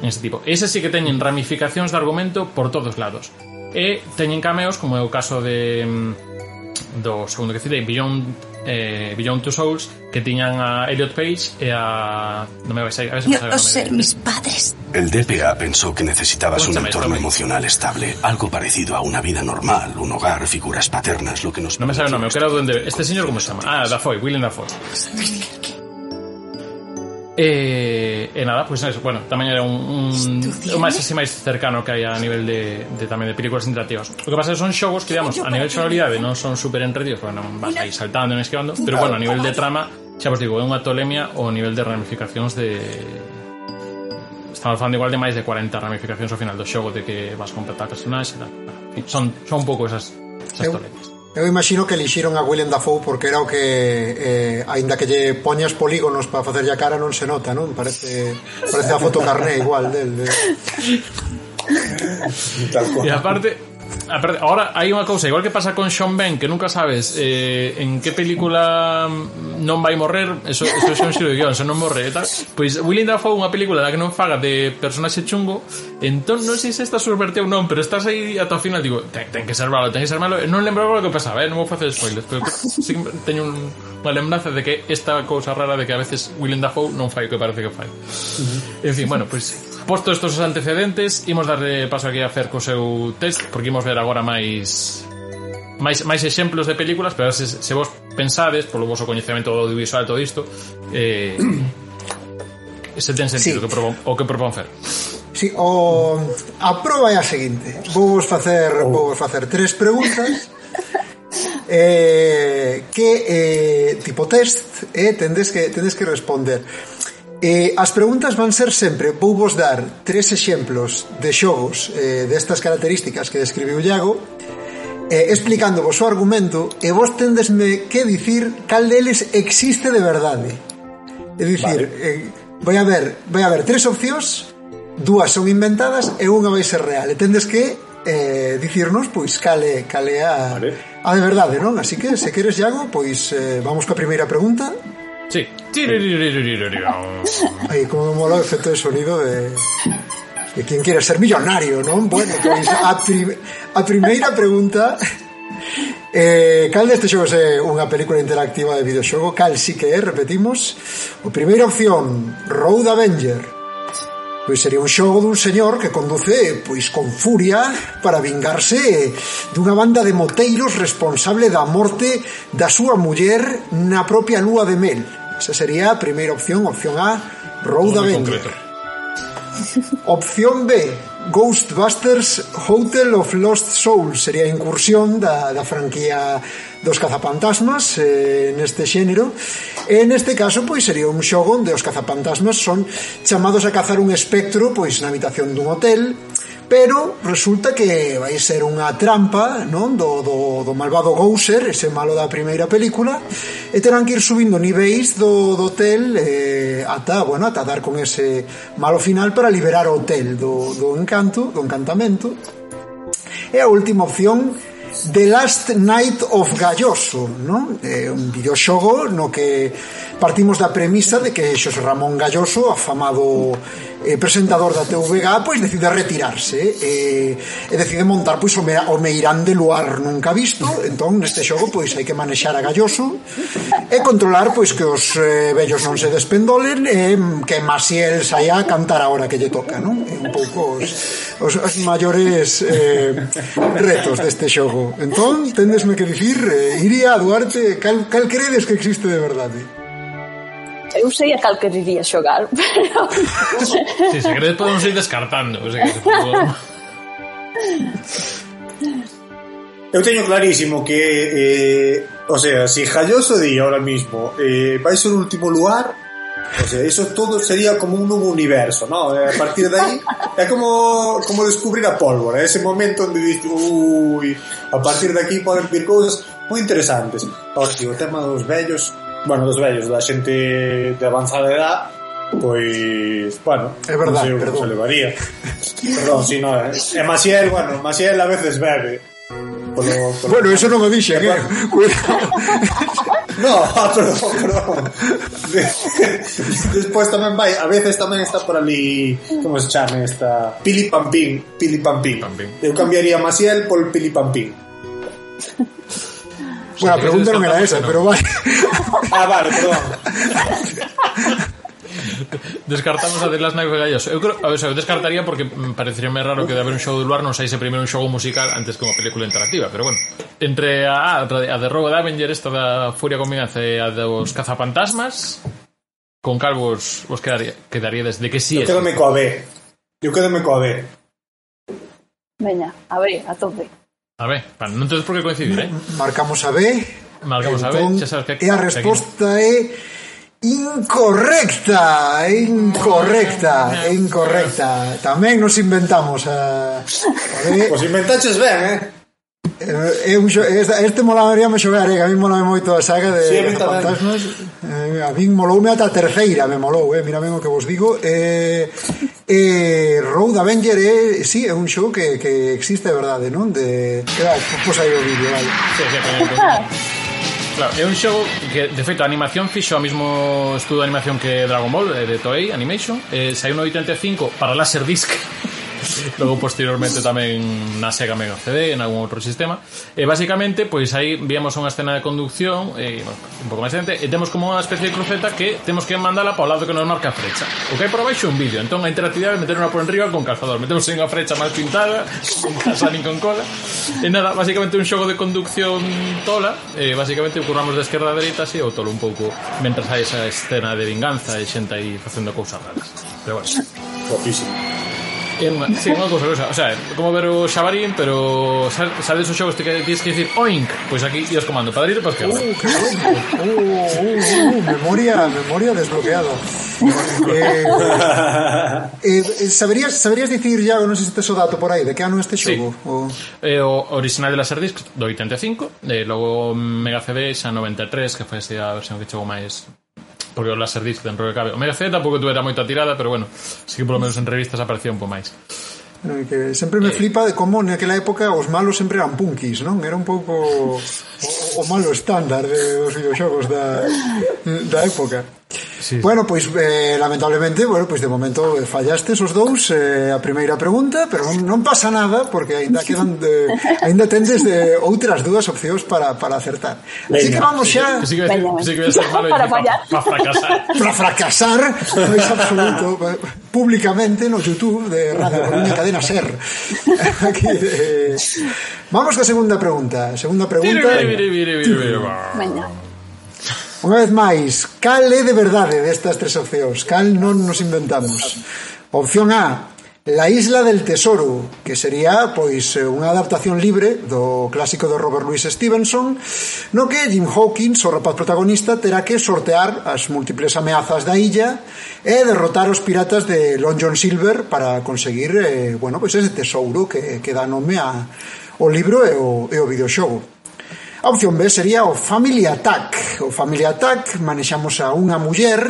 en ese tipo. Ese sí que teñen ramificacións de argumento por todos lados. E teñen cameos, como é o caso de mm, do segundo que citei, Beyond eh, Beyond Two Souls que tiñan a Elliot Page e a non me vais a, a ver se me Yo ser mis padres. El DPA pensó que necesitabas un Escúchame, entorno Tommy. emocional estable, algo parecido a una vida normal, un hogar, figuras paternas, lo que nos... Non me sabe o nome, o que era o duende Este señor como se chama? Ah, Dafoe, Willem Dafoe E, e nada, pois pues, bueno, tamén era un, un o máis así máis cercano que hai a nivel de, de tamén de películas interactivas. O que pasa é que son xogos que, digamos, a nivel de xogabilidade non son super entretidos, porque non vas aí saltando, e esquivando, pero bueno, a nivel de trama, xa vos digo, é unha tolemia o nivel de ramificacións de estamos falando igual de máis de 40 ramificacións ao final do xogo de que vas completar personaxe, tal. Son, son un pouco esas, esas eu, tolemias. Eu imagino que elixiron a Willem Dafoe porque era o que eh, aínda que lle poñas polígonos para facerlle a cara non se nota, non? Parece parece a foto carné igual del. De... E aparte Ah, ahora hai unha cousa, igual que pasa con Sean Ben Que nunca sabes eh, en que película non vai morrer Eso, eso é un xiro de guión, se non morre e tal Pois pues, Willing Dafoe unha película da que non faga de personaxe chungo Entón non sei se esta subverteu ou non Pero estás aí ata o final Digo, ten, ten que ser malo, ten que ser malo Non lembro o que pasaba, eh? non vou facer spoilers Pero sí, teño un pola lembranza de que esta cousa rara de que a veces Willem Dafoe non fai o que parece que fai. Uh -huh. En fin, bueno, pois pues, posto estos antecedentes, imos darle paso aquí a Fer co seu test, porque imos ver agora máis máis, máis exemplos de películas, pero se, se vos pensades, polo vosso coñecemento audiovisual todo isto, eh, se ten sentido sí. que propon, o que propón Fer. Sí, o, a proba é a seguinte. Vou vos facer, oh. vou vos facer tres preguntas eh, que eh, tipo test eh, tendes, que, tendes que responder. Eh, as preguntas van ser sempre vou vos dar tres exemplos de xogos eh, destas características que describiu Iago eh, explicándovos o argumento e vos tendesme que dicir cal deles existe de verdade. É dicir vale. eh, vai haber vai haber tres opcións dúas son inventadas e unha vai ser real. E tendes que eh, dicirnos pois cale cale a, vale. a de verdade, non? Así que se queres Iago, pois eh, vamos coa primeira pregunta. Sí. <laughs> Aí como mola o efecto de sonido de de quen quere ser millonario, non? Bueno, pois a, prim, a primeira pregunta <laughs> Eh, cal deste xogo é unha película interactiva de videoxogo? Cal si que é, repetimos. O primeira opción, Road Avenger. Pois sería un xogo dun señor que conduce pois con furia para vingarse dunha banda de moteiros responsable da morte da súa muller na propia lúa de mel. Esa sería a primeira opción, opción A, Rouda Vento. Concreto. Opción B, Ghostbusters Hotel of Lost Souls. Sería a incursión da, da franquía dos cazapantasmas eh, neste xénero. E neste caso pois sería un xogo onde os cazapantasmas son chamados a cazar un espectro pois na habitación dun hotel pero resulta que vai ser unha trampa non do, do, do malvado Gouser, ese malo da primeira película, e terán que ir subindo niveis do, do hotel eh, ata, bueno, ata dar con ese malo final para liberar o hotel do, do encanto, do encantamento. E a última opción The Last Night of Galloso, non? É un videoxogo no que Partimos da premisa de que Xosé Ramón Galloso, afamado eh, presentador da TVG, pois decide retirarse eh, e decide montar pois o, me, o Meirán de Luar nunca visto. Entón, neste xogo, pois hai que manexar a Galloso e controlar pois que os eh, vellos non se despendolen e mm, que Masiel saia a cantar a hora que lle toca, non? É un pouco os, os, os maiores eh, retos deste xogo. Entón, tendesme que dicir, eh, iría a Duarte, cal, cal credes que existe de verdade? Eu sei a cal queriría xogar, <laughs> pero... Si, sí, se queres podemos ir descartando. O sea, que se Eu teño clarísimo que eh, o sea, si Jalloso di ahora mismo eh, vai ser o último lugar O sea, eso todo sería como un nuevo universo, ¿no? Eh, a partir de aí é como, como descubrir a pólvora, ese momento onde dices, uy, a partir de aquí poden vir cousas moi interesantes. Ahora, o tema dos vellos bueno, dos vellos, da xente de avanzada edad, pois, bueno, É verdad, non sei o que perdón. se levaría. Perdón, si no, eh. E Maciel, bueno, Maciel a veces bebe. Polo, polo... Bueno, eso non o dixen, eh. Cuidado. No, <laughs> <laughs> ah, perdón, perdón. Despois tamén vai, a veces tamén está por ali, como se chama esta? Pili Pampín, Pili Pampín. Pampín. Eu cambiaría Maciel por Pili Pampín. Bueno, a pregunta non era esa, pero vale. <laughs> ah, vale, perdón. Descartamos a The Last Night of Gallos. Eu creo, o sea, eu descartaría porque me pareceríame raro que de haber un show de luar non saíse primeiro un show musical antes que unha película interactiva, pero bueno. Entre a, a, a de Robo de Avenger, esta da Furia Combinanza e a dos Cazapantasmas, con calvos vos quedaría, quedaría desde que sí. Eu quedome coa B. Eu quedome coa B. Veña, a ver, a tope. A ver, pa, non tedes por que coincidir, eh? Marcamos a B. Marcamos entón, a B, xa sabes que... E a resposta é incorrecta, incorrecta, incorrecta. Tamén nos inventamos a... a B. Inventaches ben, eh? Eh, Eu, esta, este molaría me xogar, eh, a mí molame moito a saga de sí, a fantasmas. Eh, a min moloume ata a terceira me molou, eh, mira ben o que vos digo. Eh, eh, Road Avenger é, eh, sí, é un xogo que, que existe, verdade, non? De, que, ah, pois aí o vídeo, vale sí, sí, Claro, é un xogo que, de feito, a animación fixo o mismo estudo de animación que Dragon Ball, eh, de Toei Animation, eh, saiu no 85 para Laserdisc <laughs> <laughs> logo posteriormente tamén na Sega Mega CD en algún outro sistema. E basicamente pois aí víamos unha escena de conducción e, bueno, un pouco máis dente e temos como unha especie de cruceta que temos que mandala para o lado que nos marca a frecha o que hai por baixo un vídeo. Entón a interactividade meter unha por enriba con calzador. Metemos unha frecha máis pintada <laughs> con casa nin con cola. E nada basicamente un xogo de conducción tola. E basicamente curramos de esquerda a dereita así ou tolo un pouco mentras hai esa escena de vinganza e xente aí facendo cousas raras. Pero bueno. Guapísimo. É unha, sí, unha cousa cousa, O sea, como ver o Xabarín, pero sabes os xogos que tens que dicir oink, pois aquí ias comando para direita para esquerda. Uh, que uh, uh, uh, uh, memoria, memoria desbloqueada. Eh, eh, eh, saberías, saberías dicir, ya, non sei se tes o dato por aí, de que ano este xogo? Sí. O... Eh, o original de la Disc do 85, e eh, logo Mega CD xa 93, que foi a versión que chegou máis porque o laser disc dentro que cabe. O Mega C tampouco tuvera moita tirada, pero bueno, sí que polo menos en revistas aparecía un po máis. Bueno, e que sempre me eh, flipa de como naquela época os malos sempre eran punkis, non? Era un pouco o, o malo estándar de, dos videoxogos da, da época sí. Bueno, pois eh, lamentablemente, bueno, pois de momento fallaste os dous eh, a primeira pregunta, pero non, non pasa nada porque aínda quedan de, aínda tendes de outras dúas opcións para, para acertar. Venga. Así que vamos xa. Sí, que, sí, que, sí, que malo para, fallar. para, <laughs> para fracasar. para fracasar, pois absoluto, <laughs> públicamente no YouTube de Radio Coruña Cadena Ser. <laughs> Aquí, eh, vamos ca segunda pregunta. Segunda pregunta. Venga. Venga. Unha vez máis, cal é de verdade destas tres opcións? Cal non nos inventamos? Opción A, La Isla del Tesoro, que sería pois unha adaptación libre do clásico de Robert Louis Stevenson, no que Jim Hawkins, o rapaz protagonista, terá que sortear as múltiples ameazas da illa e derrotar os piratas de Long John Silver para conseguir eh, bueno, pois ese tesouro que, que dá nome a, o libro e o, e o videoxogo. A opción B sería o Family Attack. O Family Attack manexamos a unha muller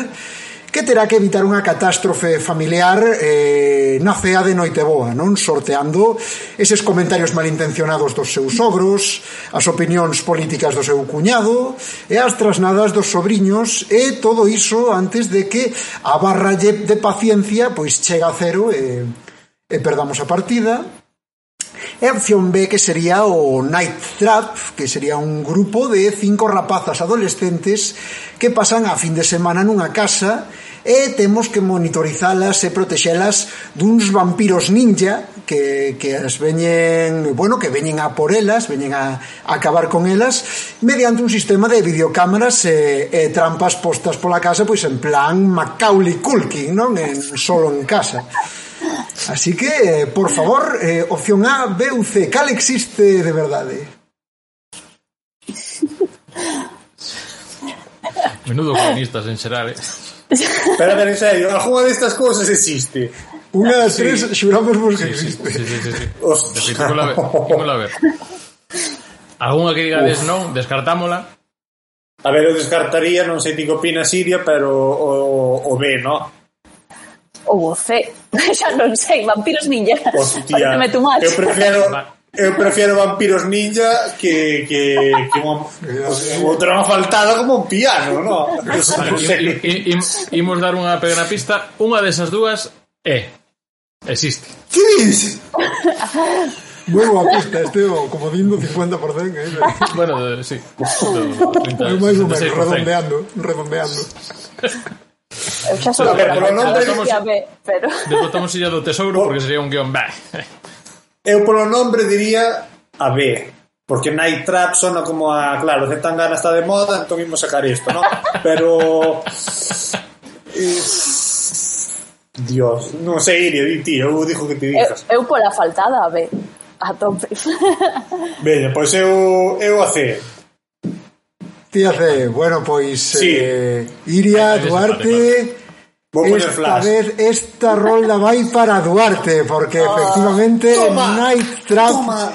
que terá que evitar unha catástrofe familiar eh, na cea de Noiteboa, non sorteando eses comentarios malintencionados dos seus sogros, as opinións políticas do seu cuñado e as trasnadas dos sobriños e todo iso antes de que a barra de paciencia pois chega a cero e, e perdamos a partida E a opción B que sería o Night Trap, que sería un grupo de cinco rapazas adolescentes que pasan a fin de semana nunha casa e temos que monitorizalas e protexelas duns vampiros ninja que, que as veñen, bueno, que veñen a por elas, veñen a, a acabar con elas mediante un sistema de videocámaras e, e trampas postas pola casa, pois en plan Macaulay Culkin, non? En, solo en casa. Así que, por favor, eh, opción A, B ou C, cal existe de verdade? <laughs> Menudo comunistas en xeral, eh? Pero, pero, en serio, alguna destas cousas existe. Unha das sí. tres xuramos vos que existe. Sí, sí, sí, sí. Hostia. Tímola ver. Tímola ver. Alguna que digades non, descartámola. A ver, eu descartaría, non sei ti que opina Siria, pero o, o B, non? ou o C. Xa non sei, vampiros ninja. Hostia, tu mal. eu prefiero, <laughs> Eu prefiero Vampiros Ninja que, que, que un, o drama faltado como un piano, no? Vale, I, i, imos dar unha pequena pista. Unha desas dúas é existe. Que dices? Moi boa pista, este o como dindo 50%, eh? Bueno, sí. No, 30, máis ou menos, redondeando, redondeando. <laughs> Eu xa sou... A ver, polo nome... B, Pero... Desbotamos Illa do Tesouro porque sería un guión B. Eu polo nombre diría a B. Porque Night Trap sona como a... Claro, Zetangana está de moda, entón imos sacar isto, ¿no? Pero... Dios, non sei, Iria, di ti, eu dixo que te dixas. Eu, eu pola faltada, a B. A tope. Veña, pois eu, eu a C. Bueno, pois Sí. eh, Iria, Duarte Esta vez esta rolda vai para Duarte Porque efectivamente toma, Night Trap toma,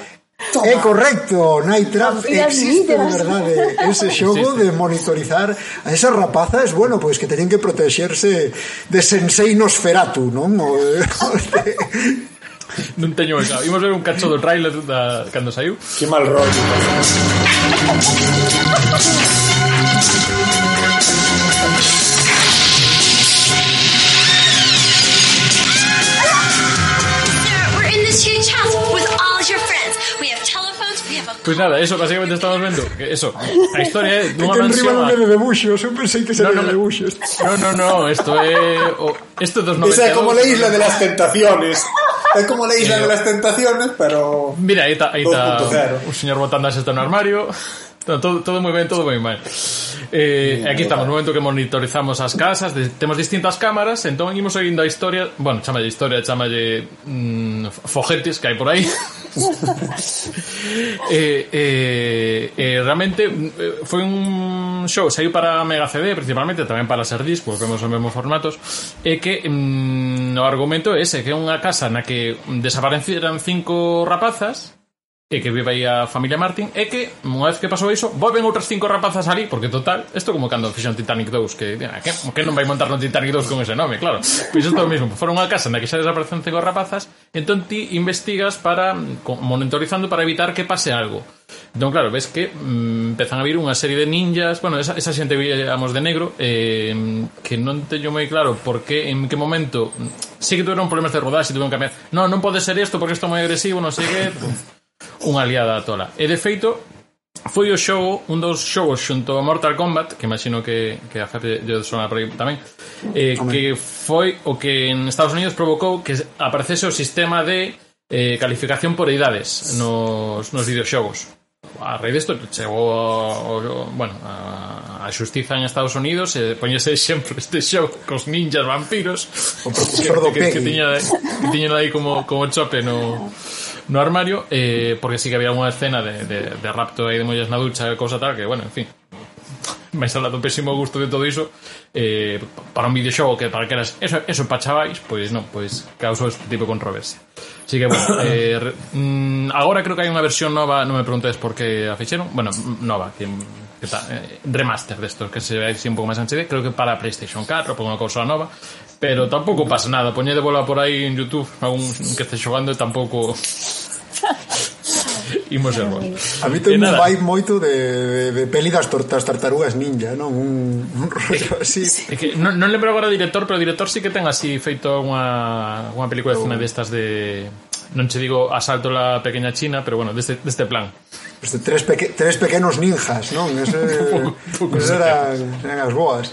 toma. É correcto, Night Trap existe de verdade Ese xogo de monitorizar a esas rapazas Bueno, pois que teñen que protexerse de Sensei Nosferatu, non? <laughs> O, o de, <laughs> Non teño esa. Imos ver un cacho do trailer da, cando saiu. Que mal rollo. Pois nada, eso basicamente estamos vendo que eso, a historia é dunha que mansión non a- é de debuxos Eu pensei que sería No, no, de no. debuxos No, no, no, esto é o, esto é dos 92. Esa é como la isla de las tentaciones. Es como la isla de las tentaciones, pero. Mira, ahí está, ahí está un señor botando hasta un armario. no, todo, todo moi ben, todo moi mal. Eh, aquí estamos, no momento que monitorizamos as casas, de, temos distintas cámaras, entón imos seguindo a historia, bueno, chamalle historia, chamalle mmm, fojetes que hai por aí. <laughs> eh, eh, eh, realmente eh, foi un show, saiu para Mega CD, principalmente tamén para ser discos, vemos os mesmos formatos, e que mmm, o argumento é ese, que é unha casa na que desapareceran cinco rapazas, e que vive aí a familia Martin e que, unha vez que pasou iso, volven outras cinco rapazas ali, porque total, isto como cando fixo Titanic 2, que, que, que non vai montar no Titanic 2 con ese nome, claro. Pois isto o mesmo, foron a casa na que xa desaparecen cinco rapazas, entón ti investigas para monitorizando para evitar que pase algo. Entón, claro, ves que mm, empezan a vir unha serie de ninjas, bueno, esa, esa xente veíamos de negro, eh, que non teño moi claro por que, en que momento, sí que tuveron problemas de rodaxe, tuveron que cambiar, non, non pode ser isto porque isto é moi agresivo, non sei que unha aliada tola. E de feito, foi o xogo, un dos xogos xunto ao Mortal Kombat, que imagino que, que a Fer lle sona por aí tamén, eh, que foi o que en Estados Unidos provocou que aparecese o sistema de eh, calificación por idades nos, nos videoxogos. A raíz desto chegou o, o, bueno, a, a xustiza en Estados Unidos e poñese exemplo este xogo cos ninjas vampiros o profesor <laughs> que, do que, que, que, tiña, que tiña aí como, como chope no no armario eh, porque sí que había unha escena de, de, de rapto aí de mollas na ducha e tal que, bueno, en fin. Máis alá do pésimo gusto de todo iso. Eh, para un videoxogo que para que eras eso, eso para chavais, pois non, pois causou este tipo de controversia. Así que, bueno, <coughs> eh, re, mm, agora creo que hai unha versión nova, non me preguntes por que a fixeron, bueno, nova, que, que ta, eh, remaster destos, que se ve así un pouco máis en HD, creo que para PlayStation 4, por unha consola nova, Pero tampouco pasa nada, poñe de bola por aí en Youtube algún que este xogando e tampouco <laughs> imos ser bons. A mí ten un vibe moito de, de, de peli das, tor das tartarugas ninja, non? Un, un <laughs> rollo así. É que, non, non lembro agora o director, pero o director sí que ten así feito unha, unha película de cine destas de... Non che digo Asalto la pequeña China, pero bueno, deste, deste plan. Este, tres, peque, tres pequenos ninjas, non? <laughs> Ese, poco, poco eran, eran as boas.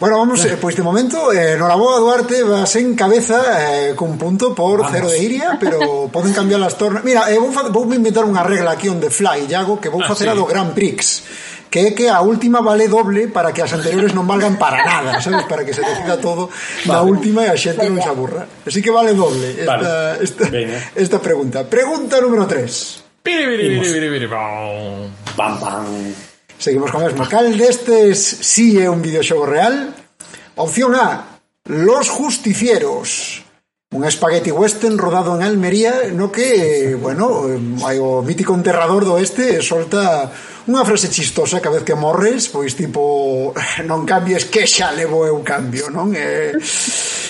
Bueno, vamos, eh, pues de momento, eh, Noraboa Duarte vas en cabeza eh, con punto por vamos. cero de Iria, pero poden cambiar las tornas. Mira, eh, vou, vou inventar unha regla aquí on the fly, Iago, que vou ah, facer sí. a do Grand Prix que é que a última vale doble para que as anteriores non valgan para nada, sabes? Para que se decida todo vale. na última e a xente non se aburra. Así que vale doble esta, vale. esta, Venga. esta pregunta. Pregunta número 3. Bam, bam. Seguimos con mesmo. Cal destes si sí é un videoxogo real? Opción A, Los Justicieros. Un spaghetti western rodado en Almería no que, bueno, hai o mítico enterrador do oeste solta unha frase chistosa cada vez que morres, pois tipo <laughs> non cambies que xa levo eu cambio, non? Eh,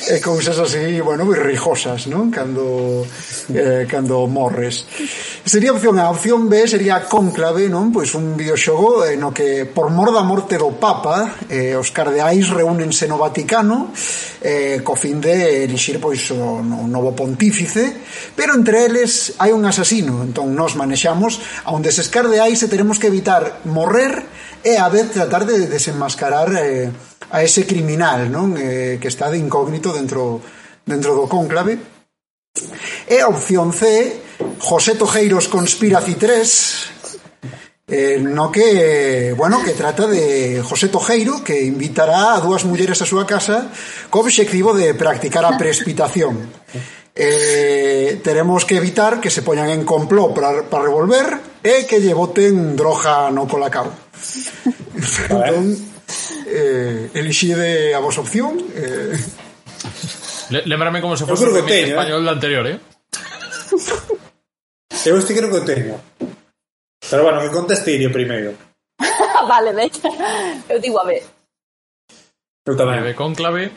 e cousas así, bueno, rijosas, non? Cando eh, cando morres. Sería opción A. Opción B sería Cónclave, non? Pois un videoxogo eh, no que por mor da morte do Papa eh, os cardeais reúnense no Vaticano eh, co fin de elixir pois o no, novo pontífice pero entre eles hai un asasino entón nos manexamos a un deses cardeais e teremos que evitar morrer e a vez tratar de desenmascarar eh, a ese criminal non eh, que está de incógnito dentro, dentro do cónclave. E a opción C, José Tojeiros conspira 3, eh, no que, bueno, que trata de José Tojeiro, que invitará a dúas mulleres a súa casa co obxectivo de practicar a prespitación. <laughs> Eh, teremos que evitar que se poñan en complot para, para revolver e que lle boten droga no colacao. entón, eh, elixide a vos opción. Eh, Lembrame como se fose o teño, español do anterior, eh? <laughs> Eu este creo que o teño. Pero bueno, que conteste Irio primeiro. <laughs> vale, vexa. Eu digo a ver. Eu tamén. Conclave.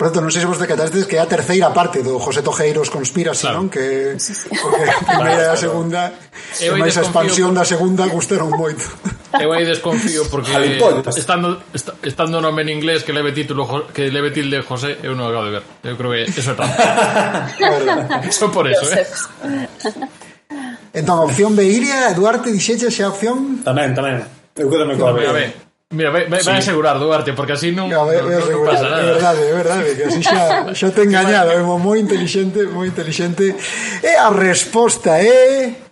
Pronto, non sei se vos decatastes que é a terceira parte do José Tojeiros Conspiracy, claro. non? Que, sí, sí. Porque <laughs> a primeira e a segunda, e máis a expansión por... da segunda gustaron moito. Eu aí desconfío porque estando, estando o nome en inglés que leve título que leve tilde José, eu non acabo de ver. Eu creo que eso é trampa. <laughs> eso por eso, eh? Entón, a opción B, Iria, Duarte, dixeche a opción? Tamén, tamén. Eu quedo me coa Tamén, a ver. Mira, vai, vai, sí. vai asegurar, Duarte, porque así non, no, ve, no, non asegurar, pasa nada. É verdade, é verdade, que así xa, xa <laughs> te engañado, é moi inteligente, moi inteligente. E a resposta é... Eh,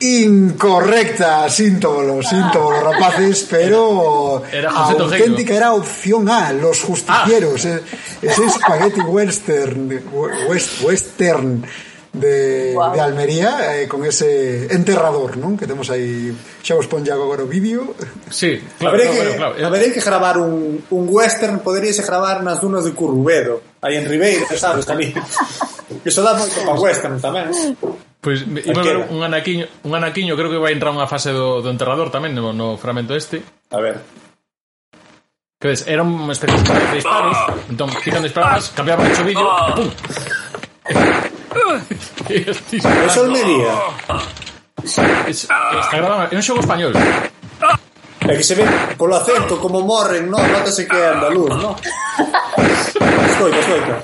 incorrecta, síntomolo, síntomolo, rapaces, pero <laughs> era, era auténtica era opción A, los ah. justicieros, eh. ah. ese espagueti <laughs> western, west, western, de, wow. de Almería eh, con ese enterrador, non? Que temos aí, xa vos pon agora o vídeo. Sí, claro, Haberé no, que, claro, claro. Haberé que gravar un, un western, poderíase gravar nas dunas de Currubedo, aí en Ribeiro, sabes, ali. <laughs> Iso dá moito para western tamén. Eh. Pois pues, iba a ver un anaquiño, un anaquiño creo que vai entrar unha fase do, do enterrador tamén no, no fragmento este. A ver. Que ves, era unha especie de disparos, entón, tiran disparos, cambiaban o chovillo, e pum. E este Eso Almería Es- Está grabado, é un xogo español. É que se ve polo acento como morren, non? Notase que é andaluz, non? Escoita, escoita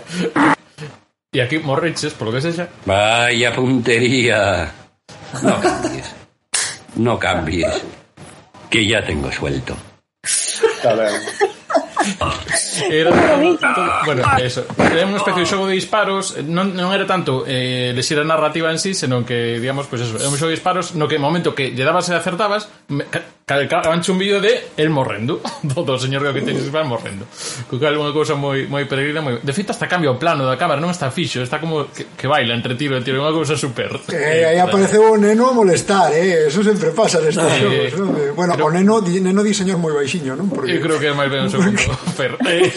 E aquí morreches, por lo que sexa. Vaya puntería. No cambies. No cambies. Que ya tengo suelto. Está ben era todo, bueno, ah". eso. Era unha especie de xogo de disparos, non, non era tanto eh, lexira a narrativa en sí, senón que, digamos, pues eso, era un xogo de disparos no que momento que lle dabas e acertabas, calcaban un vídeo de El Morrendo, <laughs> do, do señor que tenes para Morrendo. Co cal unha cousa moi moi peregrina, moi... De feito hasta cambia o plano da cámara, non está fixo, está como que, que baila entre tiro e tiro, unha cousa super. Eh, aí apareceu o neno a molestar, eh, eso sempre pasa nestes eh, xogos, non? Bueno, pero... o neno, di, neno di señor moi baixiño, non? Porque... Eu creo que é máis ben un <laughs> segundo. Fer. <laughs> Eh.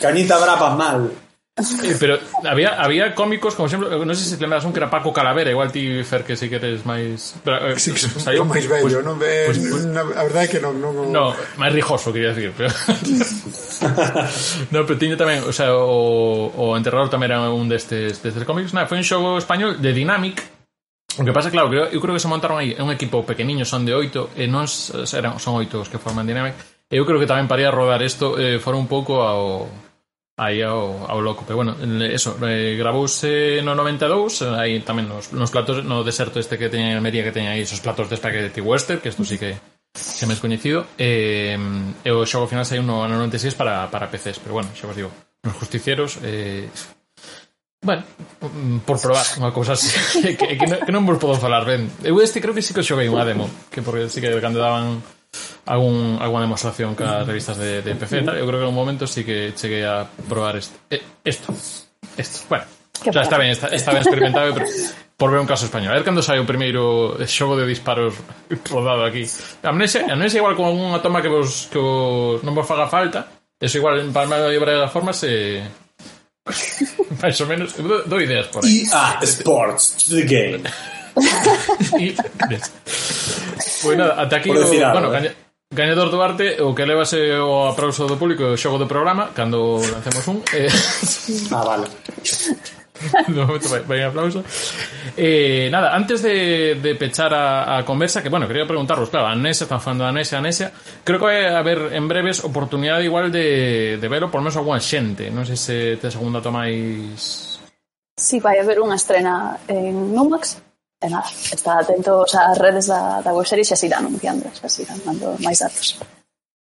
Cañita brava mal. Eh, pero había, había cómicos, como exemplo, eh, non sei se te lembras un que era Paco Calavera, igual ti, Fer, que si que queres máis... Pero, eh, sí, que saiu máis bello, pues, non ve... Pues, eh, pues, na, a verdade é que non... Non, no, máis rijoso, quería decir. Pero... <laughs> no, pero tiña tamén, o sea, o, o Enterrador tamén era un destes, destes cómics. Nah, foi un xogo español de Dynamic, O que pasa, claro, que eu creo que se montaron aí un equipo pequeniño, son de oito, e non eran, son oito os que forman Dynamic, Eu creo que tamén paría rodar isto eh, fora un pouco ao aí ao, ao loco, pero bueno, eso, eh, grabouse no 92, aí tamén nos, nos platos, no deserto este que teña en Almería, que teña aí esos platos de espagueti western, que isto sí que se me coñecido, eh, e o xogo final saiu no ano 96 para, para PCs, pero bueno, xa vos digo, nos justicieros, eh, Bueno, por probar unha cousa así <laughs> que, que, non, que non vos podo falar ben. Eu este creo que sí que xoguei unha demo, que porque sí que cando daban algún, alguna demostración ca revistas de, de PC e tal. Eu creo que en un momento sí que cheguei a probar este, eh, esto. Esto. Bueno, o sea, está ben, está, está ben experimentado, pero por ver un caso español. A ver cando sai o primeiro xogo de disparos rodado aquí. Amnesia, amnesia igual con unha toma que vos, que vos non vos faga falta. Eso igual, en Palma de la forma se... <laughs> máis ou menos, do, do ideas por aí. EA Sports, to the game. <laughs> y, pois nada, ata aquí o, bueno, eh? Gañador Duarte, o que levase eh, o aplauso do público o xogo do programa cando lancemos un eh... <laughs> Ah, vale. <laughs> No momento vai, vai aplauso. Eh, nada, antes de, de pechar a, a conversa, que bueno, quería preguntarvos claro, Anesia, están falando de Anesia, Anesia creo que vai haber en breves oportunidade igual de, de verlo por menos alguna xente non sei se te segunda tomais Si, sí, vai haber unha estrena en Numax E nada, está atentos ás redes da, da webserie xa se irán anunciando, xa se irán dando máis datos.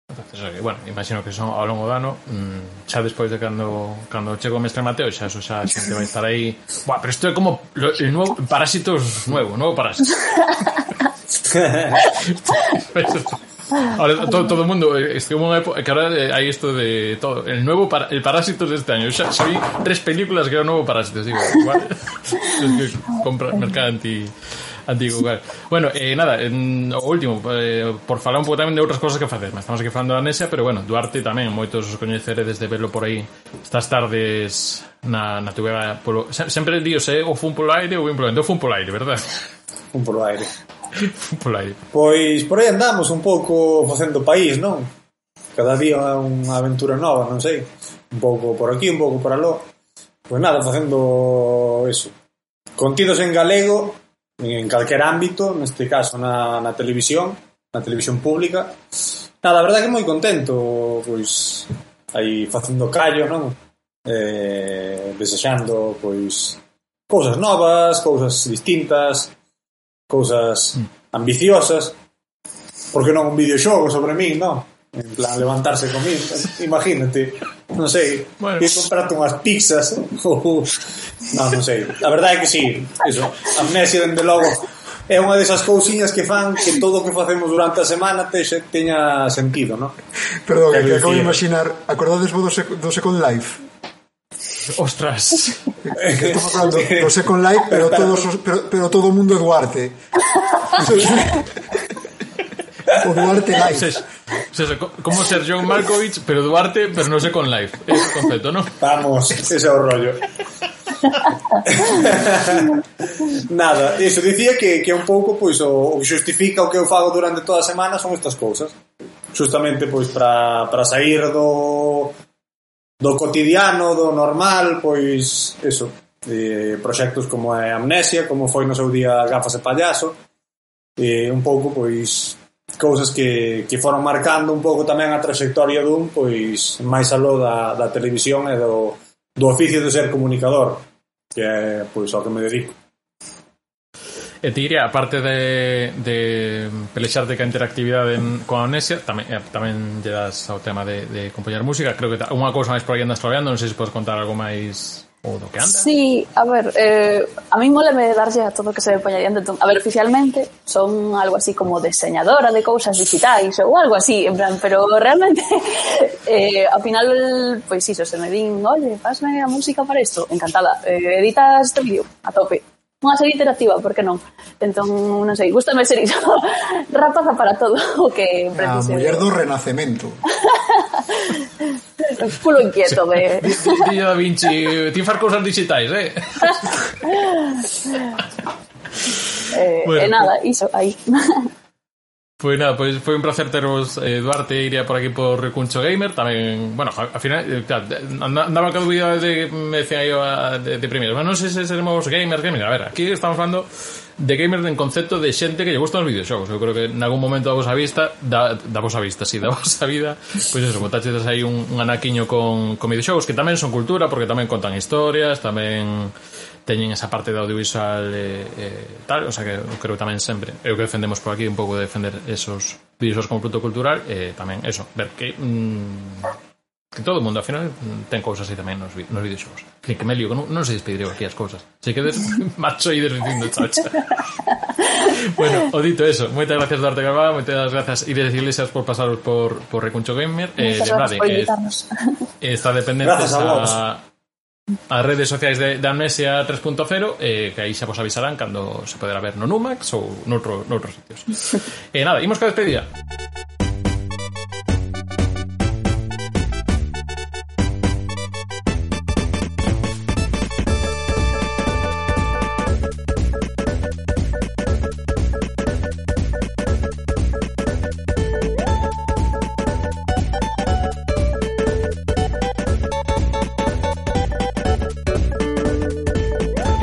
Entonces, bueno, imagino que son ao longo do ano mmm, xa despois de cando cando chego o mestre Mateo xa eso xa a xente vai estar aí Buah, pero isto é como lo, el nuevo, parásitos nuevo, nuevo parásito <laughs> <laughs> <laughs> <laughs> Ahora, todo, todo o mundo es este una época que ahora eh, hay isto de todo, el nuevo para, el Parásitos deste este año. Ya, ya vi tres películas que era o nuevo Parásitos, <laughs> digo, igual. <laughs> compra mercado anti antigo, claro. Bueno, eh, nada, en, o último, eh, por falar un pouco tamén de outras cosas que facer. Estamos aquí falando da Anesia, pero bueno, Duarte tamén, moitos os coñeceredes de verlo por aí estas tardes na, na tubeba polo... Sempre dios, eh, o fun polo aire ou vim polo aire, o fun polo aire, verdad? Fun polo aire. <laughs> Pola aí. Pois por aí andamos un pouco facendo país, non? Cada día unha aventura nova, non sei. Un pouco por aquí, un pouco por aló. Pois nada, facendo eso. Contidos en galego, en calquer ámbito, neste caso na, na televisión, na televisión pública. Nada, a verdade que moi contento, pois aí facendo callo, non? Eh, desexando, pois, cousas novas, cousas distintas, cousas mm. ambiciosas, por que non un videoxogo sobre min, non? En plan, levantarse comigo, imagínate, non sei, bueno. ir comprarte unhas pizzas, ou... non, non sei. A verdade é que sí, eso, amnesia, dende logo, é unha desas cousiñas que fan que todo o que facemos durante a semana te, teña sentido, non? Perdón, que, que acabo de imaginar, acordades vos do, sec do Second Life? Ostras. Estamos falando do <laughs> Second Life, pero, todos os, pero, pero todo o mundo é Duarte. o Duarte Life. Ses, ses, como ser John Malkovich, pero Duarte, pero no Second Life. Es el concepto, ¿no? Vamos, ese é o rollo. Nada, iso dicía que, que un pouco pois, o, o que xustifica o que eu fago durante toda a semana son estas cousas. Justamente pois para sair do, do cotidiano, do normal, pois eso, eh, proxectos como é Amnesia, como foi no seu día Gafas e Payaso, eh, un pouco pois cousas que, que foron marcando un pouco tamén a trayectoria dun pois máis aló da, da televisión e do, do oficio de ser comunicador que é pois ao que me dedico. E te diría, aparte de, de pelexarte ca interactividade en, coa amnesia, tamén, eh, tamén lle das ao tema de, de compoñar música. Creo que unha cousa máis por aí andas trabalhando, non sei se podes contar algo máis ou do que anda. Sí, a ver, eh, a mí moleme darlle a todo o que se me poña diante. Entón, a ver, oficialmente son algo así como deseñadora de cousas digitais ou algo así, en plan, pero realmente <laughs> eh, ao final, pois pues, iso, se me din, oye, pasme a música para isto, encantada, eh, editas este vídeo, a tope unha serie interactiva, por que non? Entón, non sei, gustame ser iso. <laughs> Rapaza para todo <laughs> o que precise. A muller do renacemento. <laughs> Culo inquieto, sí. de... Da Vinci, ti far cousas digitais, eh? eh, bueno, e nada, iso, aí. Pois pues nada, pois pues foi un placer teros eh, Duarte iría por aquí por Recuncho Gamer. Tamén, bueno, ao final eh, claro, andaba cada día de, me decía yo, ah, de, de primeiros, bueno, non sei se seremos gamers, gamers, a ver, aquí estamos falando de gamers en concepto de xente que lle gustan os videoxogos eu creo que en algún momento da vosa vista da, da vosa vista, sí, <laughs> da vosa vida pois pues eso, botaxetes aí un, un anaquiño con, con videoxogos que tamén son cultura, porque tamén contan historias, tamén teñen esa parte de audiovisual eh, eh, tal, o sea que eu creo que tamén sempre é o que defendemos por aquí un pouco de defender esos videoxogos como produto cultural e tamén eso, ver que mm, que todo o mundo ao final ten cousas así tamén nos, nos videoxogos que, que me lío, que non, non se despediría aquí as cousas se quedes <laughs> macho e dicindo chao chao <laughs> bueno, o dito eso moitas gracias Duarte Carvalho moitas gracias Iris Iglesias por pasaros por, por Recuncho Gamer eh, lembrade que invitarnos. está dependentes <laughs> Gracias a vos. as redes sociais de, de Amnesia 3.0 eh, que aí xa vos avisarán cando se poderá ver no Numax ou noutro, noutros sitios. <laughs> E eh, nada, imos ca despedida.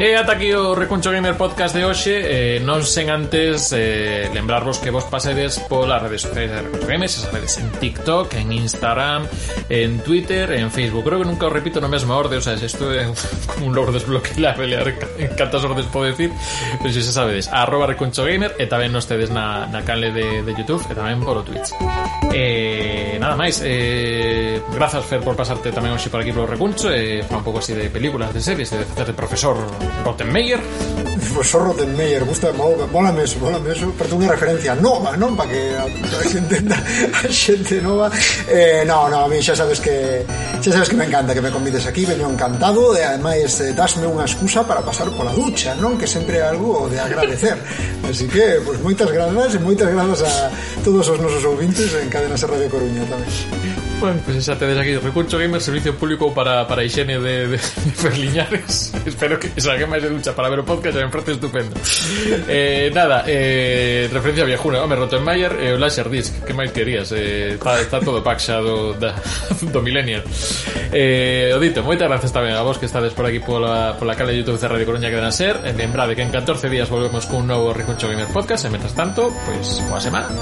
E ata aquí o Recuncho Gamer Podcast de hoxe. Eh, Non sen antes eh, lembrarvos que vos pasedes polas redes sociais de Recuncho Gamer Se sabedes en TikTok, en Instagram, en Twitter, en Facebook. Creo que nunca o repito no mesmo orde O sea, isto é <laughs> como un logro desbloqueable En cantas ordes podo decir Pero se sabedes, arroba Recuncho Gamer E tamén nos tedes na, na canle de, de Youtube e tamén por o Twitch. Eh, nada máis. Eh, Grazas Fer por pasarte tamén hoxe por aquí polo recuncho eh, un pouco así de películas, de series De facer de profesor Rottenmeier. Profesor Rottenmeier, gusta, mola meso Mola meso, parte unha referencia nova Non para que a, a xente <laughs> A xente nova. Eh, No, no, a mí xa sabes que Xa sabes que me encanta que me convides aquí Veño encantado e ademais eh, dasme unha excusa Para pasar pola ducha, non? Que sempre é algo de agradecer. <laughs> Así que, pois pues, moitas grazas E moitas grazas a todos os nosos ouvintes En cada Cadenas Radio Coruña tamén. Bueno, pues xa tedes aquí Recurso Gamer, servicio público para, para higiene de, de, de Ferliñares. <laughs> Espero que salga máis de ducha para ver o podcast en frente estupendo. Eh, nada, eh, referencia viajuna. Home, Rottenmeier e eh, o Laserdisc Que máis querías? Eh, está, está todo pack xa do, da, <laughs> do Millennial. Eh, Odito, moitas gracias tamén a vos que estades por aquí pola, pola cala de YouTube de Radio Coruña que dan a ser. E lembrade que en 14 días volvemos cun novo Recurso Gamer Podcast. E, mentras tanto, pois, pues, boa semana.